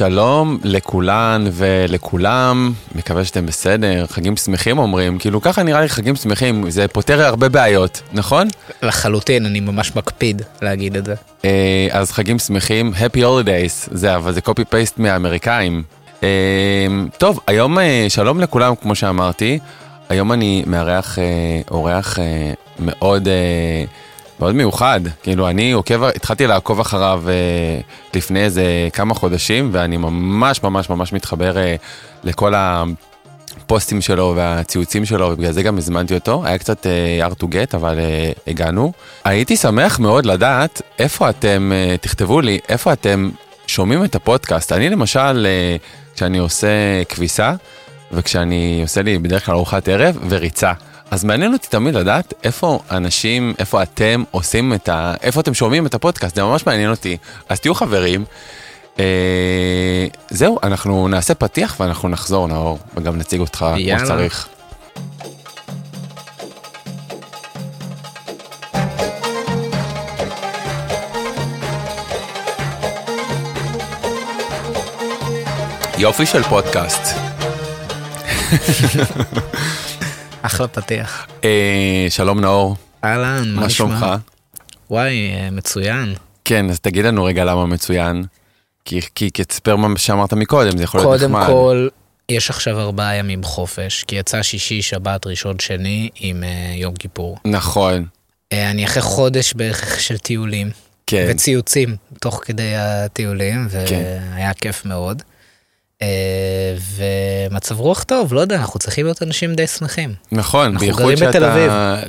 שלום לכולן ולכולם, מקווה שאתם בסדר, חגים שמחים אומרים, כאילו ככה נראה לי חגים שמחים, זה פותר הרבה בעיות, נכון? לחלוטין, אני ממש מקפיד להגיד את זה. אה, אז חגים שמחים, Happy Holidays, זה אבל זה קופי פייסט מהאמריקאים. אה, טוב, היום אה, שלום לכולם, כמו שאמרתי, היום אני מארח אורח מאוד... מאוד מיוחד, כאילו אני עוקב, התחלתי לעקוב אחריו אה, לפני איזה כמה חודשים ואני ממש ממש ממש מתחבר אה, לכל הפוסטים שלו והציוצים שלו ובגלל זה גם הזמנתי אותו, היה קצת אה, hard to get אבל אה, הגענו. הייתי שמח מאוד לדעת איפה אתם, אה, תכתבו לי, איפה אתם שומעים את הפודקאסט. אני למשל, אה, כשאני עושה כביסה וכשאני עושה לי בדרך כלל ארוחת ערב וריצה. אז מעניין אותי תמיד לדעת איפה אנשים, איפה אתם עושים את ה... איפה אתם שומעים את הפודקאסט, זה ממש מעניין אותי. אז תהיו חברים. אה, זהו, אנחנו נעשה פתיח ואנחנו נחזור, נאור, וגם נציג אותך כמו שצריך. יופי של פודקאסט. אחלה פתיח. אה, שלום נאור. אהלן, מה נשמע? מה שלומך? וואי, אה, מצוין. כן, אז תגיד לנו רגע למה מצוין. כי, כי כתספר מה שאמרת מקודם, זה יכול להיות נחמד. קודם כל, יש עכשיו ארבעה ימים חופש, כי יצא שישי, שבת, ראשון, שני עם uh, יום כיפור. נכון. Uh, אני אחרי חודש בערך של טיולים. כן. וציוצים תוך כדי הטיולים, כן. והיה כן. כיף מאוד. אה, ומצב רוח טוב, לא יודע, אנחנו צריכים להיות אנשים די שמחים. נכון, בייחוד שאתה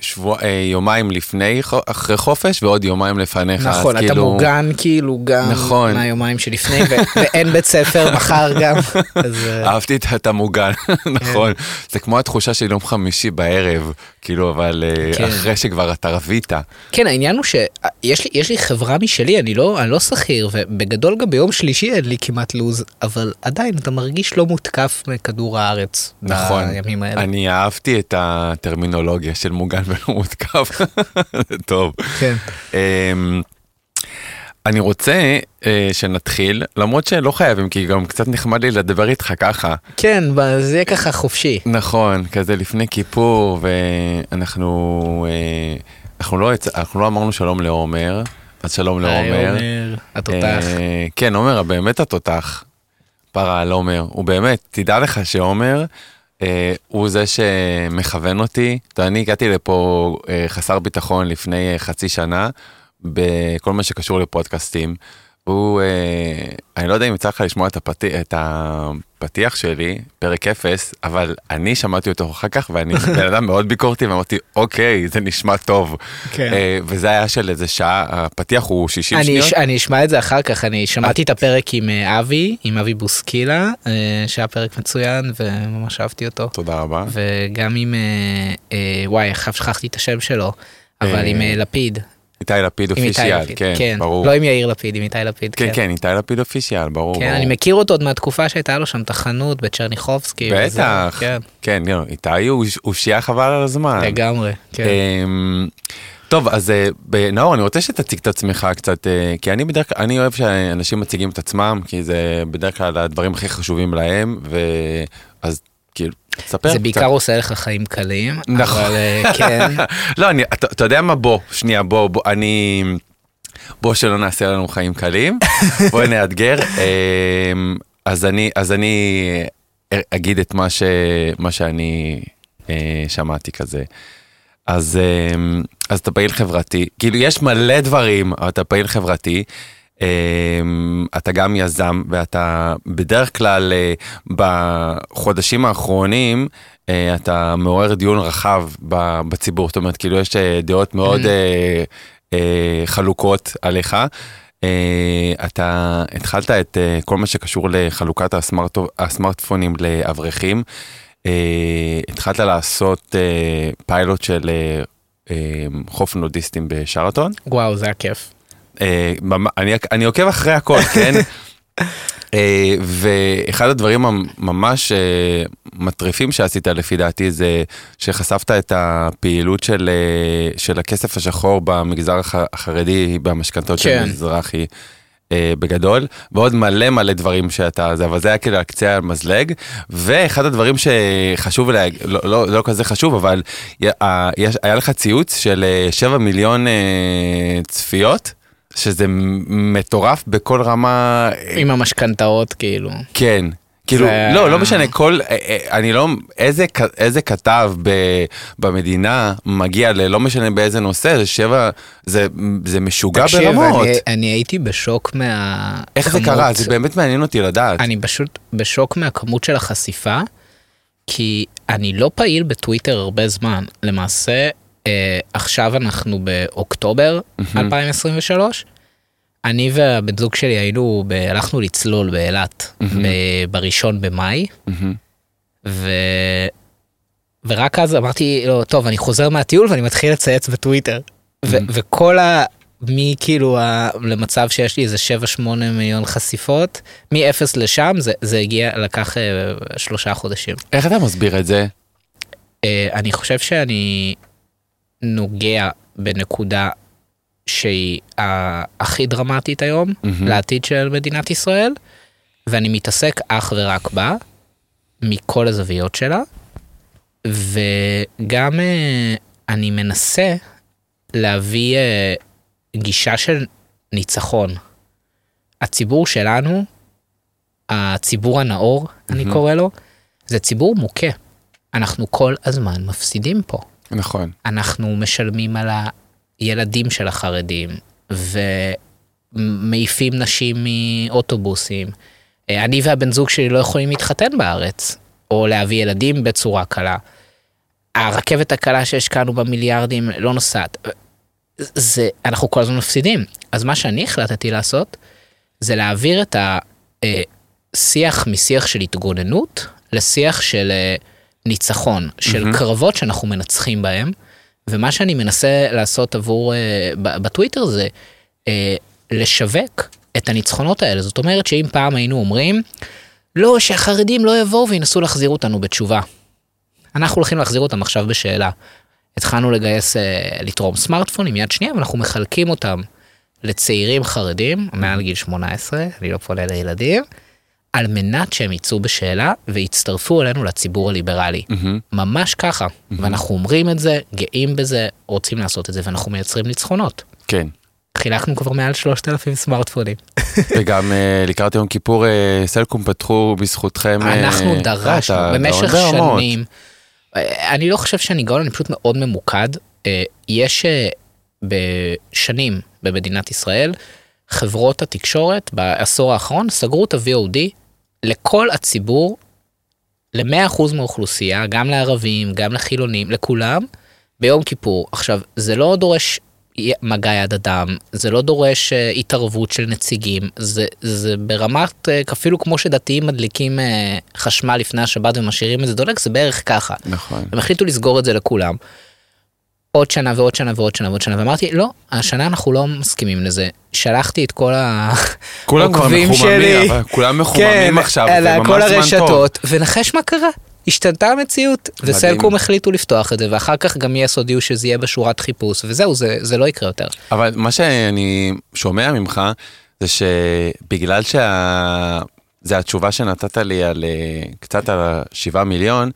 שבוע, אה, יומיים לפני, אחרי חופש, ועוד יומיים לפניך. נכון, אתה כאילו... מוגן כאילו גם נכון. מהיומיים שלפני, ו- ואין בית ספר מחר גם. אז... אה, אהבתי את המוגן, נכון. כן. זה כמו התחושה של יום חמישי בערב, כאילו, אבל אה, כן. אחרי שכבר אתה רבית. כן, העניין הוא שיש לי, לי חברה משלי, אני לא, אני לא שכיר, ובגדול גם ביום שלישי אין לי כמעט לו"ז, אבל עדיין אתה מרגיש לא מותקף מכדור הארץ. נכון, בימים האלה. אני אהבתי את הטרמינולוגיה של מוגן ולא מותקף, זה טוב. כן. אמ, אני רוצה uh, שנתחיל, למרות שלא חייבים, כי גם קצת נחמד לי לדבר איתך ככה. כן, זה יהיה ככה חופשי. נכון, כזה לפני כיפור, ואנחנו uh, אנחנו לא, אנחנו לא אמרנו שלום לעומר, אז שלום לעומר. היי עומר, התותח. Uh, כן, עומר, באמת התותח. פרה על עומר, הוא באמת, תדע לך שעומר, אה, הוא זה שמכוון אותי. אני הגעתי לפה אה, חסר ביטחון לפני אה, חצי שנה, בכל מה שקשור לפודקאסטים. הוא, אה, אני לא יודע אם יצא לך לשמוע את, הפת... את הפתיח שלי, פרק 0, אבל אני שמעתי אותו אחר כך ואני בן אדם מאוד ביקורתי ואמרתי, אוקיי, זה נשמע טוב. כן. אה, וזה היה של איזה שעה, הפתיח הוא 60 אני שניות. ש... אני אשמע את זה אחר כך, אני שמעתי את, את הפרק עם אה, אבי, עם אבי בוסקילה, אה, שהיה פרק מצוין וממש אהבתי אותו. תודה רבה. וגם עם, אה, אה, וואי, עכשיו שכחתי את השם שלו, אבל עם אה, לפיד. איתי לפיד אופישיאל, כן, כן, ברור. לא עם יאיר לפיד, עם איתי לפיד, כן. כן, כן, איתי לפיד אופישיאל, ברור. כן, ברור. אני מכיר אותו עוד מהתקופה שהייתה לו שם את החנות בצ'רניחובסקי. בטח, כן, כן, איתי הוא אושייה חבל על הזמן. לגמרי, כן. אמ, טוב, אז אה, נאור, אני רוצה שתציג את עצמך קצת, אה, כי אני בדרך כלל, אני אוהב שאנשים מציגים את עצמם, כי זה בדרך כלל הדברים הכי חשובים להם, ואז כאילו, ספר. זה בעיקר עושה לך חיים קלים, נכון. אבל אה, כן. לא, אני, אתה, אתה יודע מה, בוא, שנייה, בוא, בוא, אני... בוא שלא נעשה לנו חיים קלים, בואי נאתגר. אמ, אז אני, אז אני אגיד את מה, ש, מה שאני אה, שמעתי כזה. אז, אמ, אז אתה פעיל חברתי, כאילו יש מלא דברים, אבל אתה פעיל חברתי. אמ, אתה גם יזם ואתה בדרך כלל אה, בחודשים האחרונים אה, אתה מעורר דיון רחב בציבור, זאת אומרת כאילו יש אה, דעות מאוד mm-hmm. חלוקות עליך. אתה התחלת את כל מה שקשור לחלוקת הסמארט, הסמארטפונים לאברכים. התחלת לעשות פיילוט של חוף נודיסטים בשרתון. וואו, זה היה כיף. אה, אני, אני עוקב אחרי הכל, כן? אה, ואחד הדברים הממש אה, מטריפים שעשית לפי דעתי זה שחשפת את הפעילות של, של הכסף השחור במגזר החרדי במשכנתות כן. של מזרחי. בגדול, ועוד מלא מלא דברים שאתה, זה, אבל זה היה כאילו על קצה המזלג, ואחד הדברים שחשוב להגיד, לא, לא, לא כזה חשוב, אבל היה לך ציוץ של 7 מיליון צפיות. שזה מטורף בכל רמה. עם המשכנתאות כאילו. כן, כאילו, זה... לא, לא משנה, כל, אה, אה, אני לא, איזה, איזה כתב ב, במדינה מגיע ללא משנה באיזה נושא, זה שבע, זה, זה משוגע תקשיב, ברמות. תקשיב, אני, אני הייתי בשוק מה... איך כמות, זה קרה? זה באמת מעניין אותי לדעת. אני פשוט בשוק מהכמות של החשיפה, כי אני לא פעיל בטוויטר הרבה זמן. למעשה, עכשיו אנחנו באוקטובר mm-hmm. 2023. אני והבן זוג שלי היינו, ב... הלכנו לצלול באילת mm-hmm. בראשון במאי, mm-hmm. ו... ורק אז אמרתי לו, טוב, אני חוזר מהטיול ואני מתחיל לצייץ בטוויטר. Mm-hmm. ו... וכל ה... מכאילו ה... למצב שיש לי איזה 7-8 מיליון חשיפות, מ-0 לשם זה, זה הגיע, לקח uh, שלושה חודשים. איך אתה מסביר את זה? Uh, אני חושב שאני נוגע בנקודה שהיא הכי דרמטית היום mm-hmm. לעתיד של מדינת ישראל, ואני מתעסק אך ורק בה, מכל הזוויות שלה, וגם uh, אני מנסה להביא uh, גישה של ניצחון. הציבור שלנו, הציבור הנאור, mm-hmm. אני קורא לו, זה ציבור מוכה. אנחנו כל הזמן מפסידים פה. נכון. אנחנו משלמים על הילדים של החרדים, ומעיפים נשים מאוטובוסים. אה, אני והבן זוג שלי לא יכולים להתחתן בארץ, או להביא ילדים בצורה קלה. הרכבת הקלה שהשקענו במיליארדים לא נוסעת. זה, אנחנו כל הזמן מפסידים. אז מה שאני החלטתי לעשות, זה להעביר את השיח אה, משיח של התגוננות לשיח של אה, ניצחון, של mm-hmm. קרבות שאנחנו מנצחים בהם. ומה שאני מנסה לעשות עבור, uh, בטוויטר זה uh, לשווק את הניצחונות האלה. זאת אומרת שאם פעם היינו אומרים, לא, שהחרדים לא יבואו וינסו להחזיר אותנו בתשובה. אנחנו הולכים להחזיר אותם עכשיו בשאלה. התחלנו לגייס, uh, לתרום סמארטפונים יד שנייה, ואנחנו מחלקים אותם לצעירים חרדים, מעל גיל 18, אני לא פונה לילדים. על מנת שהם יצאו בשאלה ויצטרפו אלינו לציבור הליברלי. Mm-hmm. ממש ככה. Mm-hmm. ואנחנו אומרים את זה, גאים בזה, רוצים לעשות את זה, ואנחנו מייצרים ניצחונות. כן. חילקנו כבר מעל 3,000 סמארטפונים. וגם uh, לקראת יום כיפור uh, סלקום פתחו בזכותכם. אה, אנחנו דרשנו במשך שנים. אני לא חושב שאני גאון, אני פשוט מאוד ממוקד. יש בשנים במדינת ישראל חברות התקשורת בעשור האחרון סגרו את ה-VOD לכל הציבור, ל-100% מהאוכלוסייה, גם לערבים, גם לחילונים, לכולם, ביום כיפור. עכשיו, זה לא דורש מגע יד אדם, זה לא דורש uh, התערבות של נציגים, זה, זה ברמת, uh, אפילו כמו שדתיים מדליקים uh, חשמל לפני השבת ומשאירים את זה דולק, זה בערך ככה. נכון. הם החליטו לסגור את זה לכולם. עוד שנה ועוד שנה ועוד שנה ועוד שנה. ואמרתי לא השנה אנחנו לא מסכימים לזה. שלחתי את כל העוקבים שלי. כולם מחוממים כן, עכשיו זה ממש כל הרשתות. ונחש מה קרה? השתנתה המציאות וסלקום החליטו לפתוח את זה ואחר כך גם יס הודיעו שזה יהיה בשורת חיפוש וזהו זה זה לא יקרה יותר. אבל מה שאני שומע ממך זה שבגלל שה... זה התשובה שנתת לי על אה, קצת על השבעה מיליון.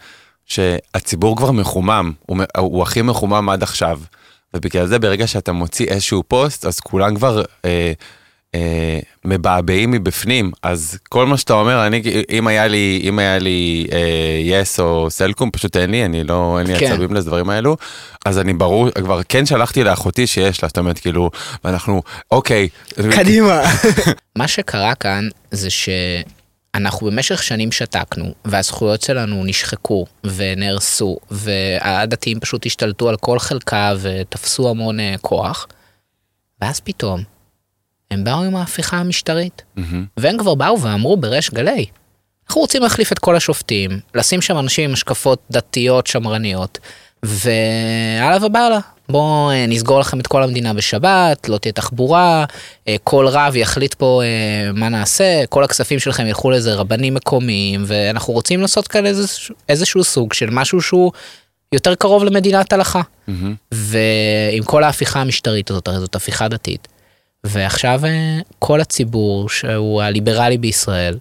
שהציבור כבר מחומם, הוא, הוא הכי מחומם עד עכשיו. ובגלל זה ברגע שאתה מוציא איזשהו פוסט, אז כולם כבר אה, אה, מבעבעים מבפנים. אז כל מה שאתה אומר, אני, אם היה לי, אם היה לי אה, יס או סלקום, פשוט אין לי, אני לא, אין לי כן. עצבים לדברים האלו. אז אני ברור, כבר כן שלחתי לאחותי שיש לה, זאת אומרת, כאילו, ואנחנו, אוקיי. קדימה. מה שקרה כאן זה ש... אנחנו במשך שנים שתקנו, והזכויות שלנו נשחקו ונהרסו, והדתיים פשוט השתלטו על כל חלקה ותפסו המון uh, כוח, ואז פתאום הם באו עם ההפיכה המשטרית, mm-hmm. והם כבר באו ואמרו בריש גלי, אנחנו רוצים להחליף את כל השופטים, לשים שם אנשים עם השקפות דתיות שמרניות, והלאה ובאללה. בואו אה, נסגור לכם את כל המדינה בשבת, לא תהיה תחבורה, אה, כל רב יחליט פה אה, מה נעשה, כל הכספים שלכם ילכו לאיזה רבנים מקומיים, ואנחנו רוצים לעשות כאן איזשהו, איזשהו סוג של משהו שהוא יותר קרוב למדינת הלכה. Mm-hmm. ועם כל ההפיכה המשטרית הזאת, הרי זאת הפיכה דתית. ועכשיו כל הציבור שהוא הליברלי בישראל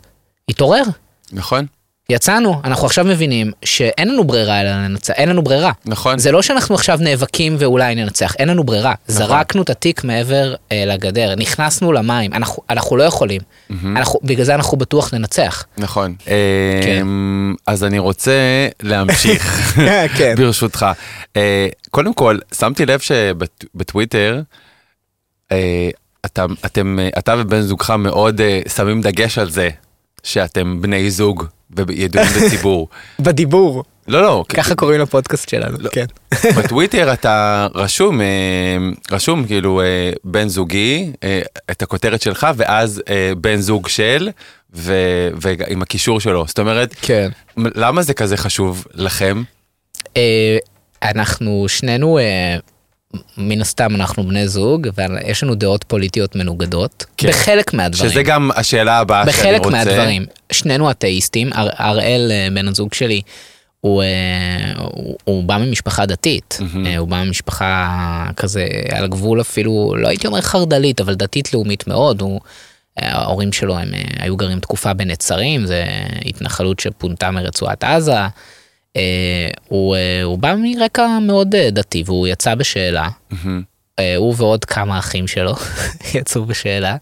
התעורר. נכון, יצאנו, אנחנו עכשיו מבינים שאין לנו ברירה אלא לנצח, אין לנו ברירה. נכון. זה לא שאנחנו עכשיו נאבקים ואולי ננצח, אין לנו ברירה. נכון. זרקנו את התיק מעבר אה, לגדר, נכנסנו למים, אנחנו, אנחנו לא יכולים. אנחנו, בגלל זה אנחנו בטוח ננצח. נכון. כן. אמ, אז אני רוצה להמשיך, כן. ברשותך. אה, קודם כל, שמתי לב שבטוויטר, אה, אתה, אתם, אה, אתה ובן זוגך מאוד אה, שמים דגש על זה שאתם בני זוג וידועים בציבור. בדיבור. לא, לא, ככה קוראים לפודקאסט שלנו, כן. בטוויטר אתה רשום, אה, רשום כאילו אה, בן זוגי, אה, את הכותרת שלך, ואז בן זוג של, ועם הקישור שלו. זאת אומרת, כן. למה זה כזה חשוב לכם? אנחנו שנינו, מן הסתם אנחנו בני זוג, ויש לנו דעות פוליטיות מנוגדות, כן. בחלק מהדברים. שזה גם השאלה הבאה שאני בחלק רוצה. מהדברים. שנינו אתאיסטים, הר- הראל, אה, בן הזוג שלי, הוא, אה, הוא, הוא בא ממשפחה דתית. אה, הוא בא ממשפחה כזה על הגבול אפילו, לא הייתי אומר חרד"לית, אבל דתית לאומית מאוד, הוא, ההורים שלו הם היו גרים תקופה בנצרים, זה התנחלות שפונתה מרצועת עזה. אה, הוא, אה, הוא בא מרקע מאוד אה, דתי והוא יצא בשאלה. אה, הוא ועוד כמה אחים שלו יצאו בשאלה.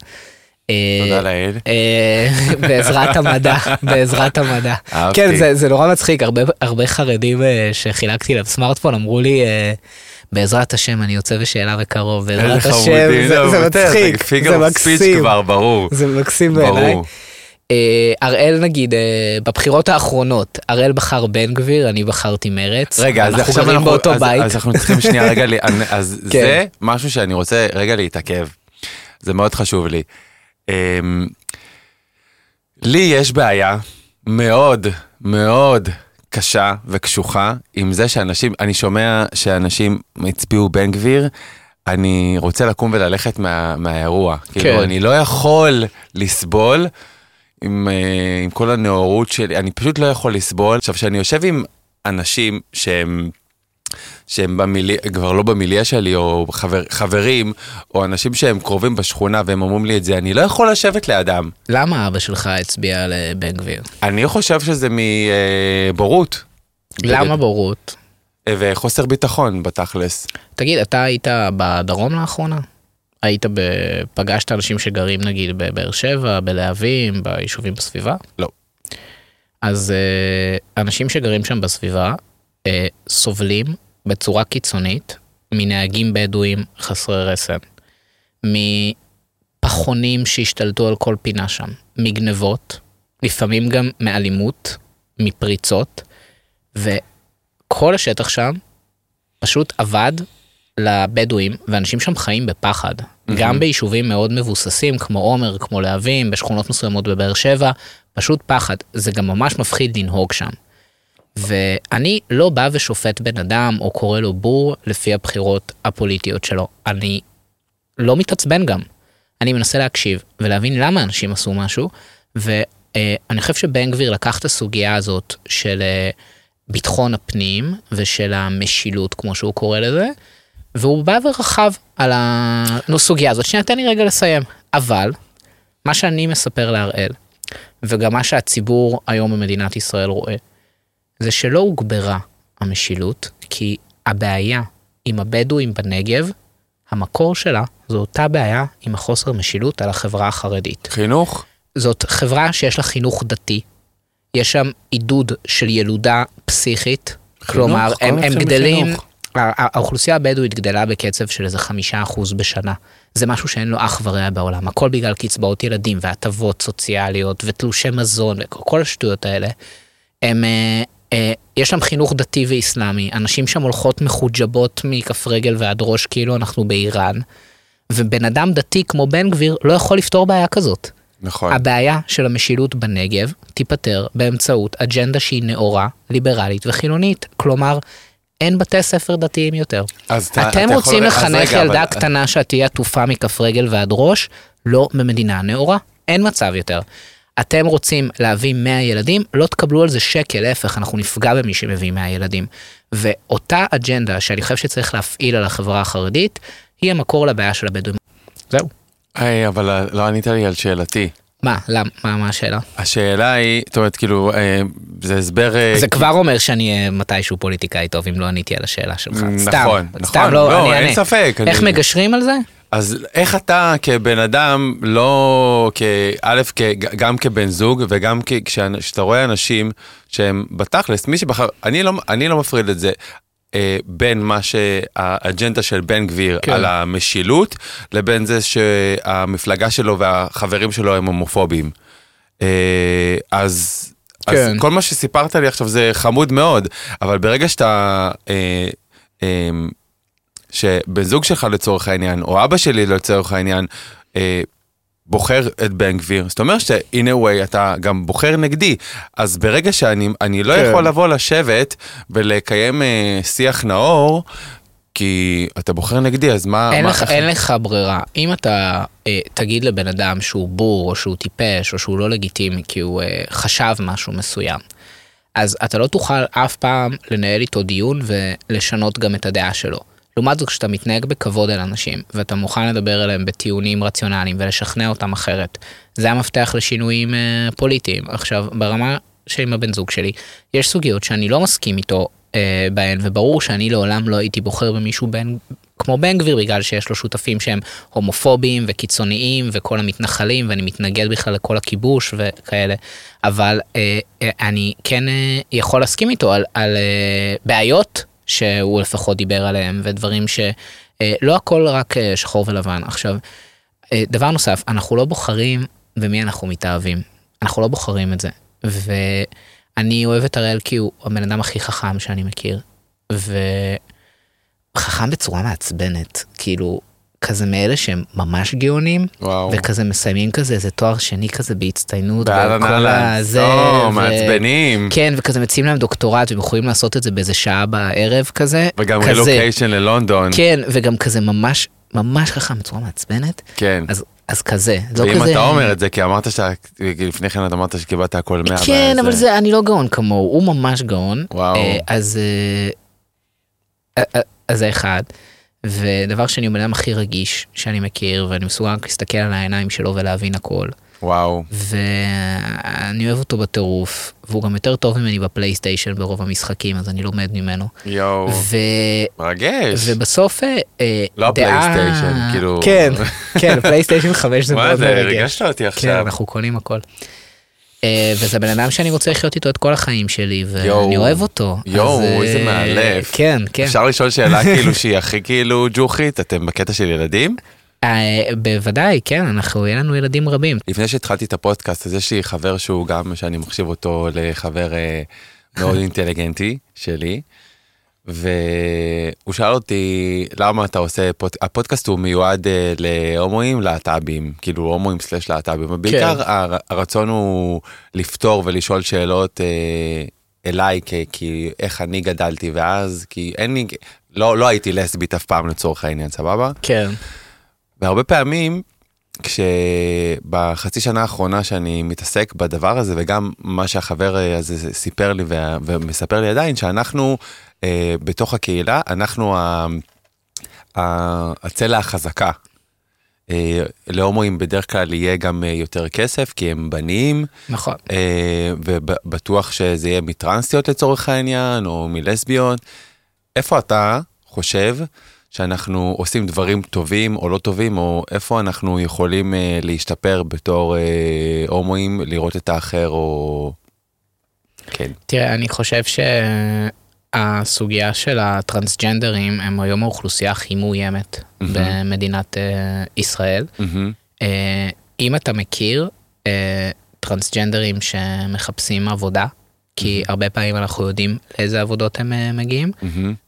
אה, תודה לאל. אה, בעזרת המדע, בעזרת המדע. כן, זה, זה נורא מצחיק, הרבה, הרבה חרדים אה, שחילקתי להם סמארטפון אמרו לי, בעזרת השם אני יוצא בשאלה בקרוב, בעזרת השם, זה, לא, זה בטח, מצחיק, זה מקסים. זה מקסים בעיניי. אה, הראל נגיד, אה, בבחירות האחרונות, הראל בחר בן גביר, אני בחרתי מרץ. רגע, אז אנחנו עכשיו גרים אנחנו, באותו אז, בית. אז אנחנו צריכים שנייה רגע, אז כן. זה משהו שאני רוצה רגע להתעכב. זה מאוד חשוב לי. אמ, לי יש בעיה מאוד מאוד קשה וקשוחה עם זה שאנשים, אני שומע שאנשים הצביעו בן גביר, אני רוצה לקום וללכת מה, מהאירוע. כאילו, כן. אני לא יכול לסבול עם, אה, עם כל הנאורות שלי, אני פשוט לא יכול לסבול. עכשיו, כשאני יושב עם אנשים שהם... שהם במיליה, כבר לא במיליה שלי, או חבר, חברים, או אנשים שהם קרובים בשכונה והם אומרים לי את זה, אני לא יכול לשבת לידם. למה אבא שלך הצביע לבן גביר? אני חושב שזה מבורות. למה בורות? וחוסר ביטחון בתכלס. תגיד, אתה היית בדרום לאחרונה? היית ב... פגשת אנשים שגרים נגיד בבאר שבע, בלהבים, ביישובים בסביבה? לא. אז אה, אנשים שגרים שם בסביבה אה, סובלים בצורה קיצונית מנהגים בדואים חסרי רסן, מפחונים שהשתלטו על כל פינה שם, מגנבות, לפעמים גם מאלימות, מפריצות, וכל השטח שם פשוט אבד לבדואים, ואנשים שם חיים בפחד. גם ביישובים מאוד מבוססים, כמו עומר, כמו להבים, בשכונות מסוימות בבאר שבע, פשוט פחד. זה גם ממש מפחיד לנהוג שם. ואני לא בא ושופט בן אדם, או קורא לו בור, לפי הבחירות הפוליטיות שלו. אני לא מתעצבן גם. אני מנסה להקשיב ולהבין למה אנשים עשו משהו, ואני חושב שבן גביר לקח את הסוגיה הזאת של אה, ביטחון הפנים ושל המשילות, כמו שהוא קורא לזה, והוא בא ורכב על הסוגיה הזאת. שנייה, תן לי רגע לסיים. אבל, מה שאני מספר להראל, וגם מה שהציבור היום במדינת ישראל רואה, זה שלא הוגברה המשילות, כי הבעיה עם הבדואים בנגב, המקור שלה זו אותה בעיה עם החוסר משילות על החברה החרדית. חינוך? זאת חברה שיש לה חינוך דתי, יש שם עידוד של ילודה פסיכית, כלומר הכל הם, הם גדלים, מחינוך. האוכלוסייה הבדואית גדלה בקצב של איזה חמישה אחוז בשנה. זה משהו שאין לו אח ורע בעולם, הכל בגלל קצבאות ילדים והטבות סוציאליות ותלושי מזון וכל השטויות האלה. הם, אה, אה, יש שם חינוך דתי ואיסלאמי, אנשים שם הולכות מחוג'בות מכף רגל ועד ראש כאילו אנחנו באיראן, ובן אדם דתי כמו בן גביר לא יכול לפתור בעיה כזאת. נכון. הבעיה של המשילות בנגב תיפתר באמצעות אג'נדה שהיא נאורה, ליברלית וחילונית. כלומר, אין בתי ספר דתיים יותר. אז אתה- אתה אתם יכול- רוצים אז לחנך רגע, ילדה אבל- קטנה שתהיה עטופה מכף רגל ועד ראש? לא במדינה נאורה. אין מצב יותר. אתם רוצים להביא 100 ילדים, לא תקבלו על זה שקל, להפך, אנחנו נפגע במי שמביא 100 ילדים. ואותה אג'נדה שאני חושב שצריך להפעיל על החברה החרדית, היא המקור לבעיה של הבדואים. זהו. היי, אבל לא ענית לי על שאלתי. מה, למה, מה, מה השאלה? השאלה היא, זאת אומרת, כאילו, אה, זה הסבר... אה, זה כבר אומר שאני אהיה מתישהו פוליטיקאי טוב אם לא עניתי על השאלה שלך. נכון, סתם, נכון, סתם, לא, לא, אני אין אענה. ספק. איך אני- מגשרים על זה? אז איך אתה כבן אדם, לא, כאלף, גם כבן זוג וגם כשאתה רואה אנשים שהם בתכלס, מי שבחר, אני לא, אני לא מפריד את זה. אה, בין מה שהאג'נדה של בן גביר כן. על המשילות, לבין זה שהמפלגה שלו והחברים שלו הם הומופובים. אה, אז, אז כן. כל מה שסיפרת לי עכשיו זה חמוד מאוד, אבל ברגע שאתה, אה, אה, שבן זוג שלך לצורך העניין, או אבא שלי לצורך העניין, אה, בוחר את בן גביר, זאת אומרת ש-in a way אתה גם בוחר נגדי, אז ברגע שאני אני לא כן. יכול לבוא לשבת ולקיים אה, שיח נאור, כי אתה בוחר נגדי, אז מה... אין מה לך, איך- אין לך ברירה. אם אתה אה, תגיד לבן אדם שהוא בור, או שהוא טיפש, או שהוא לא לגיטימי כי הוא אה, חשב משהו מסוים, אז אתה לא תוכל אף פעם לנהל איתו דיון ולשנות גם את הדעה שלו. לעומת זאת, כשאתה מתנהג בכבוד אל אנשים, ואתה מוכן לדבר אליהם בטיעונים רציונליים ולשכנע אותם אחרת, זה המפתח לשינויים אה, פוליטיים. עכשיו, ברמה שעם הבן זוג שלי, יש סוגיות שאני לא מסכים איתו אה, בהן, וברור שאני לעולם לא הייתי בוחר במישהו בן, כמו בן גביר, בגלל שיש לו שותפים שהם הומופובים וקיצוניים וכל המתנחלים, ואני מתנגד בכלל לכל הכיבוש וכאלה, אבל אה, אה, אני כן אה, יכול להסכים איתו על, על אה, בעיות שהוא לפחות דיבר עליהם, ודברים שלא הכל רק אה, שחור ולבן. עכשיו, אה, דבר נוסף, אנחנו לא בוחרים במי אנחנו מתאהבים. אנחנו לא בוחרים את זה. ואני אוהב את הראל כי הוא הבן אדם הכי חכם שאני מכיר. וחכם בצורה מעצבנת. כאילו, כזה מאלה שהם ממש גאונים, וואו. וכזה מסיימים כזה איזה תואר שני כזה בהצטיינות. וכל הזה, או, ו- מעצבנים. כן, וכזה מציעים להם דוקטורט, והם יכולים לעשות את זה באיזה שעה בערב כזה. וגם כזה. רילוקיישן ללונדון. כן, וגם כזה ממש, ממש חכם בצורה מעצבנת. כן. אז, אז כזה, לא ואם כזה... אתה אומר את זה, כי אמרת שאתה, לפני כן אמרת שקיבלת הכל 100. כן, אבל זה, אני לא גאון כמוהו, הוא ממש גאון. וואו. אה, אז אה, אה, אז זה אחד. ודבר שני, הוא בן אדם הכי רגיש שאני מכיר, ואני מסוגל רק להסתכל על העיניים שלו ולהבין הכל. וואו. ואני אוהב אותו בטירוף, והוא גם יותר טוב ממני בפלייסטיישן ברוב המשחקים, אז אני לומד ממנו. יואו. ו... מרגש. ובסוף אה, אה, לא דעה- הפלייסטיישן, כאילו- כן, כן, פלייסטיישן 5 זה מה מאוד זה, מרגש. ריגשת אותי כן, עכשיו. אנחנו קונים הכל. אה, וזה בן אדם שאני רוצה לחיות איתו את כל החיים שלי. ואני אוהב אותו. יואו, אז, אה, איזה מאלף. כן, כן. אפשר לשאול שאלה כאילו שהיא הכי כאילו ג'וחית, אתם בקטע של ילדים? אה, בוודאי, כן, אנחנו, יהיה לנו ילדים רבים. לפני שהתחלתי את הפודקאסט, אז יש לי חבר שהוא גם, שאני מחשיב אותו לחבר מאוד אינטליגנטי שלי, והוא שאל אותי למה אתה עושה, פוד... הפודקאסט הוא מיועד אה, להומואים, להט"בים, כאילו הומואים סלש להט"בים, ובעיקר הר... הרצון הוא לפתור ולשאול שאלות אה, אליי, כי, כי איך אני גדלתי ואז, כי אין לי, לא, לא הייתי לסבית אף פעם לצורך העניין, סבבה? כן. והרבה פעמים, כשבחצי שנה האחרונה שאני מתעסק בדבר הזה, וגם מה שהחבר אה, הזה סיפר לי וה- ומספר לי עדיין, שאנחנו אה, בתוך הקהילה, אנחנו ה- ה- הצלע החזקה. אה, להומואים בדרך כלל יהיה גם אה, יותר כסף, כי הם בנים, נכון. אה, ובטוח שזה יהיה מטרנסיות לצורך העניין, או מלסביות. איפה אתה חושב שאנחנו עושים דברים טובים או לא טובים, או איפה אנחנו יכולים אה, להשתפר בתור אה, הומואים, לראות את האחר, או... כן. תראה, אני חושב שהסוגיה של הטרנסג'נדרים הם היום האוכלוסייה הכי מאוימת מהמם. במדינת אה, ישראל. מהמם. אה, אם אתה מכיר אה, טרנסג'נדרים שמחפשים עבודה, כי הרבה פעמים אנחנו יודעים לאיזה עבודות הם אה, מגיעים.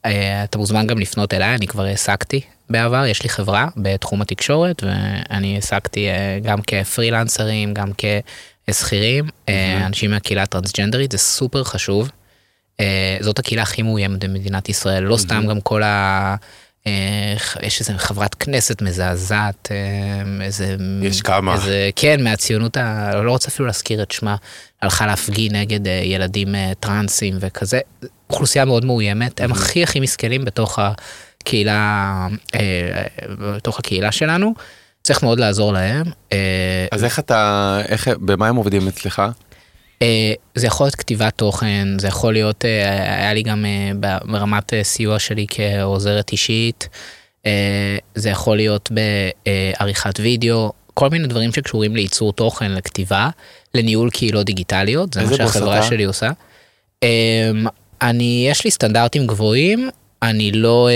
אה, אתה מוזמן גם לפנות אליי, אני כבר העסקתי בעבר, יש לי חברה בתחום התקשורת, ואני העסקתי אה, גם כפרילנסרים, גם כשכירים, אנשים מהקהילה הטרנסג'נדרית, זה סופר חשוב. זאת הקהילה הכי מאוימת במדינת ישראל, לא סתם גם כל ה... יש איזה חברת כנסת מזעזעת, אה, איזה... יש כמה. איזה, כן, מהציונות, ה... לא רוצה אפילו להזכיר את שמה, הלכה להפגין נגד אה, ילדים אה, טרנסים וכזה. אוכלוסייה מאוד מאוימת, הם הכי הכי מסכנים בתוך הקהילה, בתוך הקהילה שלנו. צריך מאוד לעזור להם. אז איך אתה, איך, במה הם עובדים אצלך? אה, זה יכול להיות כתיבת תוכן, זה יכול להיות, אה, היה לי גם אה, ברמת סיוע שלי כעוזרת אישית, זה יכול להיות בעריכת וידאו, כל מיני דברים שקשורים לייצור תוכן, לכתיבה, לניהול קהילות דיגיטליות, זה מה שהחברה אתה? שלי עושה. אה, אני, יש לי סטנדרטים גבוהים, אני לא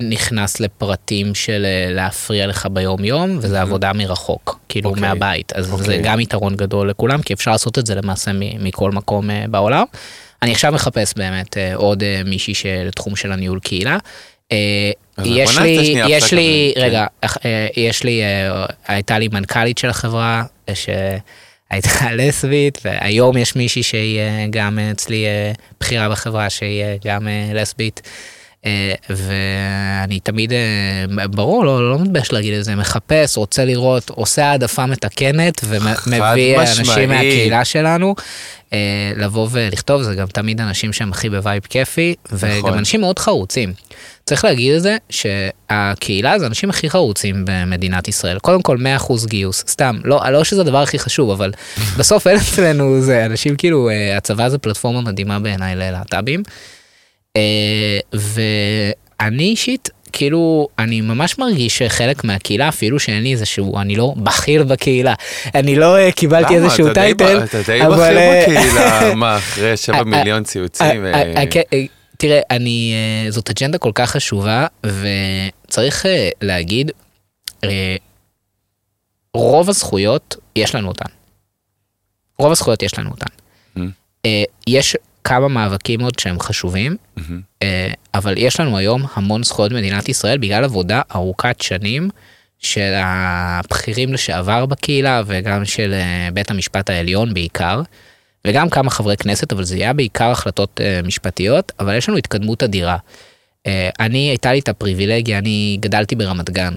נכנס לפרטים של אה, להפריע לך ביום יום, וזה עבודה מרחוק, כאילו אוקיי. מהבית, אז זה אוקיי. גם יתרון גדול לכולם, כי אפשר לעשות את זה למעשה מ- מכל מקום אה, בעולם. אני עכשיו מחפש באמת אה, עוד אה, מישהי לתחום של הניהול קהילה. יש לי, יש לי. רגע, יש לי, הייתה לי מנכ"לית של החברה, שהייתה לסבית, והיום יש מישהי שהיא גם אצלי בכירה בחברה, שהיא גם לסבית. אה, ואני תמיד, אה, ברור, לא, לא מתבייש להגיד את זה, מחפש, רוצה לראות, עושה העדפה מתקנת ומביא. אנשים מהקהילה שלנו. אה, לבוא ולכתוב, זה גם תמיד אנשים שהם הכי ב vibe כיפי, וגם נכון. אנשים מאוד חרוצים. צריך להגיד את זה, שהקהילה זה האנשים הכי חרוצים במדינת ישראל. קודם כל 100% גיוס, סתם, לא, לא שזה הדבר הכי חשוב, אבל בסוף אין אצלנו זה, אנשים כאילו, הצבא זה פלטפורמה מדהימה בעיניי ללהט"בים. אה, ואני אישית, כאילו, אני ממש מרגיש שחלק מהקהילה, אפילו שאין לי איזשהו, אני לא בכיר בקהילה, אני לא אה, קיבלתי למה? איזשהו אתה די ב- טייטל, אתה די אבל, בכיר אה, בקהילה, מה, אחרי 7 אה, מיליון ציוצים? כן, אה, תראה, אני, זאת אג'נדה כל כך חשובה, וצריך להגיד, רוב הזכויות, יש לנו אותן. רוב הזכויות יש לנו אותן. Mm. יש כמה מאבקים עוד שהם חשובים. אה, אבל יש לנו היום המון זכויות במדינת ישראל בגלל עבודה ארוכת שנים של הבכירים לשעבר בקהילה וגם של אה, בית המשפט העליון בעיקר, וגם כמה חברי כנסת, אבל זה היה בעיקר החלטות אה, משפטיות, אבל יש לנו התקדמות אדירה. אני, הייתה לי את הפריבילגיה, אני גדלתי ברמת גן,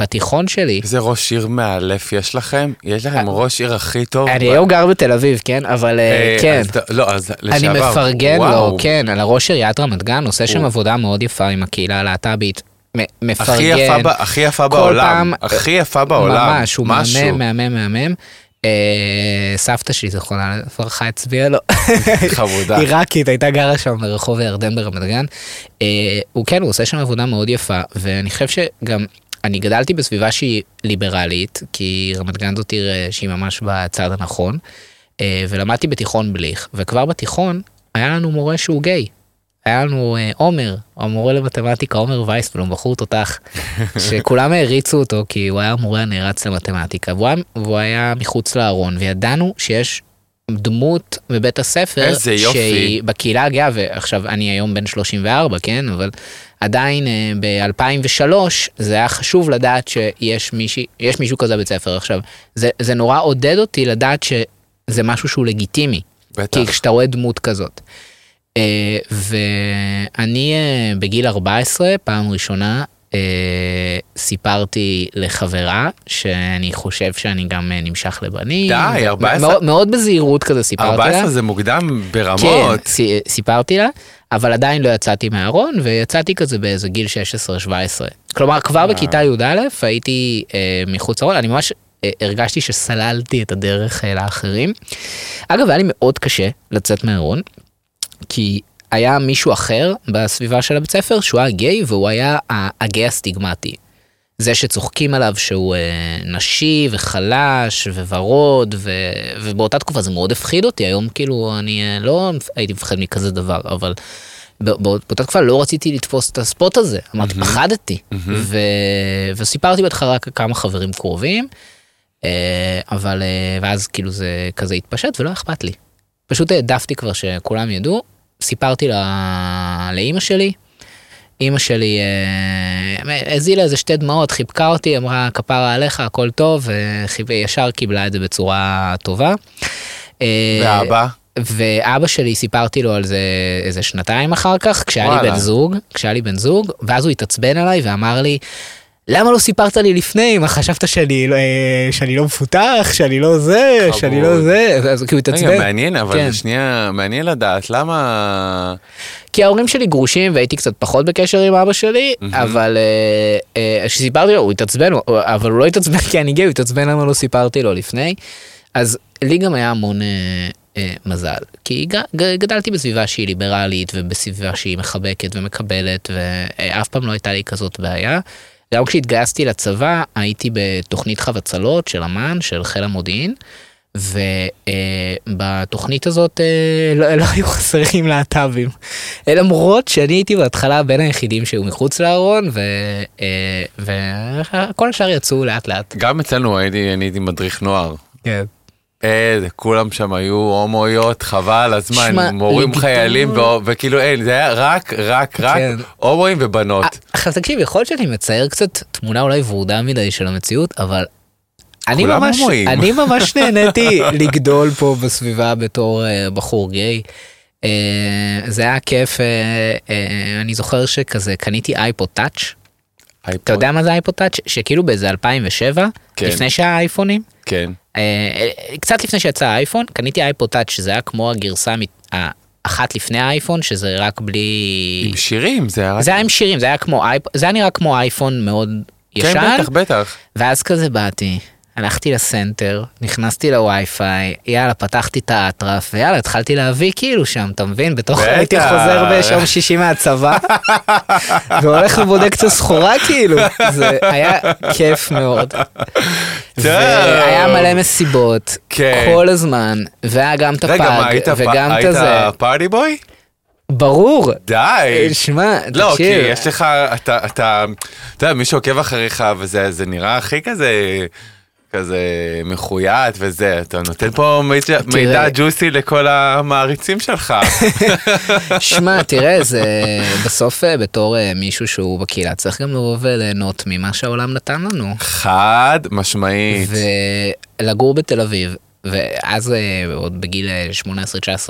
ובתיכון שלי, איזה ראש עיר מאלף יש לכם? יש לכם ראש עיר הכי טוב? אני היום גר בתל אביב, כן? אבל אה, אה, כן. לא, אז אני לשעבר. מפרגן לו. כן, על הראש עיריית רמת גן, עושה שם עבודה מאוד יפה עם הקהילה הלהט"בית. מפרגן. הכי יפה הכי יפה בעולם. פעם- הכי יפה בעולם. ממש, הוא משהו. מהמם, מהמם, מהמם. אה, סבתא שלי, זכרונה לברכה, הצביעה לו. חמודה. עיראקית, הייתה גרה שם ברחוב הירדן ברמת גן. אה, הוא כן, הוא עושה שם עבודה מאוד יפה, ואני חושב שגם, אני גדלתי בסביבה שהיא ליברלית, כי רמת גן זאת עיר אה, שהיא ממש בצד הנכון, אה, ולמדתי בתיכון בליך, וכבר בתיכון היה לנו מורה שהוא גיי. היה לנו אה, עומר, המורה למתמטיקה, עומר וייסבלום, בחור תותח, שכולם העריצו אותו כי הוא היה המורה הנערץ למתמטיקה, והוא היה, והוא היה מחוץ לארון, וידענו שיש דמות בבית הספר, איזה יופי. שהיא בקהילה הגאה, ועכשיו אני היום בן 34, כן, אבל עדיין ב-2003 זה היה חשוב לדעת שיש מישהי, יש מישהו כזה בבית ספר. עכשיו, זה, זה נורא עודד אותי לדעת שזה משהו שהוא לגיטימי. בטח. כי כשאתה רואה דמות כזאת. אה, ואני אה, בגיל 14, פעם ראשונה, אה, סיפרתי לחברה שאני חושב שאני גם אה, נמשך לבנים. די, ו- 14? מאוד, מאוד בזהירות כזה סיפרתי לה. 14 זה מוקדם כן, ברמות. סי- סיפרתי לה, אבל עדיין לא יצאתי מהארון, ויצאתי כזה באיזה גיל 16-17. כלומר, כבר בכיתה י"א הייתי אה, מחוץ לארון, אני ממש אה, הרגשתי שסללתי את הדרך אה, לאחרים. אגב, היה לי מאוד קשה לצאת מהארון, כי היה מישהו אחר בסביבה של הבית ספר שהוא היה גיי, והוא היה הגיי הסטיגמטי. זה שצוחקים עליו שהוא אה, נשי וחלש וורוד, ו, ובאותה תקופה זה מאוד הפחיד אותי, היום כאילו אני אה, לא הייתי מפחד מכזה דבר, אבל בא- בא- באותה תקופה לא רציתי לתפוס את הספוט הזה, אמרתי, פחדתי, ו, וסיפרתי בהתחלה רק כמה חברים קרובים, אה, אבל אה, ואז כאילו זה כזה התפשט ולא אכפת לי. פשוט העדפתי כבר שכולם ידעו, סיפרתי לה, לאימא שלי, אימא שלי אה, הזילה איזה שתי דמעות, חיבקה אותי, אמרה כפרה עליך, הכל טוב, וישר קיבלה את זה בצורה טובה. אה, ואבא? ואבא שלי, סיפרתי לו על זה איזה שנתיים אחר כך, כשהיה לי. בן זוג, כשהיה לי בן זוג, ואז הוא התעצבן עליי ואמר לי, למה לא סיפרת לי לפני? מה חשבת שאני, לא- אה, שאני לא מפותח, שאני לא זה, חמוד. שאני לא זה, אז כאילו התעצבן. רגע, מעניין, אבל כן. שנייה, מעניין לדעת, למה... כי ההורים שלי גרושים והייתי קצת פחות בקשר עם אבא שלי, אבל אה, אה, כשסיפרתי לו הוא התעצבן, אבל הוא לא התעצבן כי אני גיי, הוא התעצבן למה לא סיפרתי לו לפני. אז לי גם היה המון אה, מזל, כי גדלתי בסביבה שהיא ליברלית ובסביבה שהיא מחבקת ומקבלת ואף פעם לא הייתה לי כזאת בעיה. גם כשהתגייסתי לצבא הייתי בתוכנית חבצלות של אמ"ן, של חיל המודיעין. ובתוכנית הזאת אה, לא, לא היו חסרים להט"בים. אה, למרות שאני הייתי בהתחלה בין היחידים שהיו מחוץ לארון ו, אה, וכל השאר יצאו לאט לאט. גם אצלנו הייתי, אני הייתי מדריך נוער. כן. אה, כולם שם היו הומואיות, חבל הזמן, שמע, מורים חיילים, ו- וכאילו אין, זה היה רק, רק, רק כן. הומואים ובנות. עכשיו תקשיב, יכול להיות שאני מצייר קצת תמונה אולי ורודה מדי של המציאות, אבל אני ממש, הומואים. אני ממש נהניתי לגדול פה בסביבה בתור uh, בחור גיי. Uh, זה היה כיף, uh, uh, אני זוכר שכזה קניתי אייפוד טאץ', אתה יודע מה זה iPod Touch? שכאילו באיזה 2007, כן. לפני שהיה אייפונים, כן. אה, אה, קצת לפני שיצא האייפון, קניתי iPod Touch שזה היה כמו הגרסה האחת לפני האייפון, שזה רק בלי... עם שירים, זה היה... רק- זה היה עם שירים, זה היה כמו אייפון, זה היה נראה כמו אייפון מאוד כן, ישן, בטח, בטח. ואז כזה באתי, הלכתי לסנטר, נכנסתי לווי-פיי, יאללה, פתחתי את האטרף, ויאללה, התחלתי להביא כאילו שם, אתה מבין? בתוך. הייתי חוזר ביום שישי מהצבא, והולך ובודק את הסחורה כאילו, זה היה כיף מאוד. והיה מלא מסיבות, כן. כל הזמן, והיה גם את רגע, הפאג, וגם את הזה, היית פארטי בוי? ברור. די. שמע, לא, כי תקשיב, יש לך, אתה, אתה, אתה יודע, מי שעוקב אחריך וזה זה נראה הכי כזה, כזה מחויית וזה, אתה נותן פה מידע, מידע ג'וסי לכל המעריצים שלך. שמע, תראה, זה בסוף אה, בתור אה, מישהו שהוא בקהילה, צריך גם לבוא וליהנות ממה שהעולם נתן לנו. חד משמעית. ולגור בתל אביב, ואז אה, עוד בגיל אה,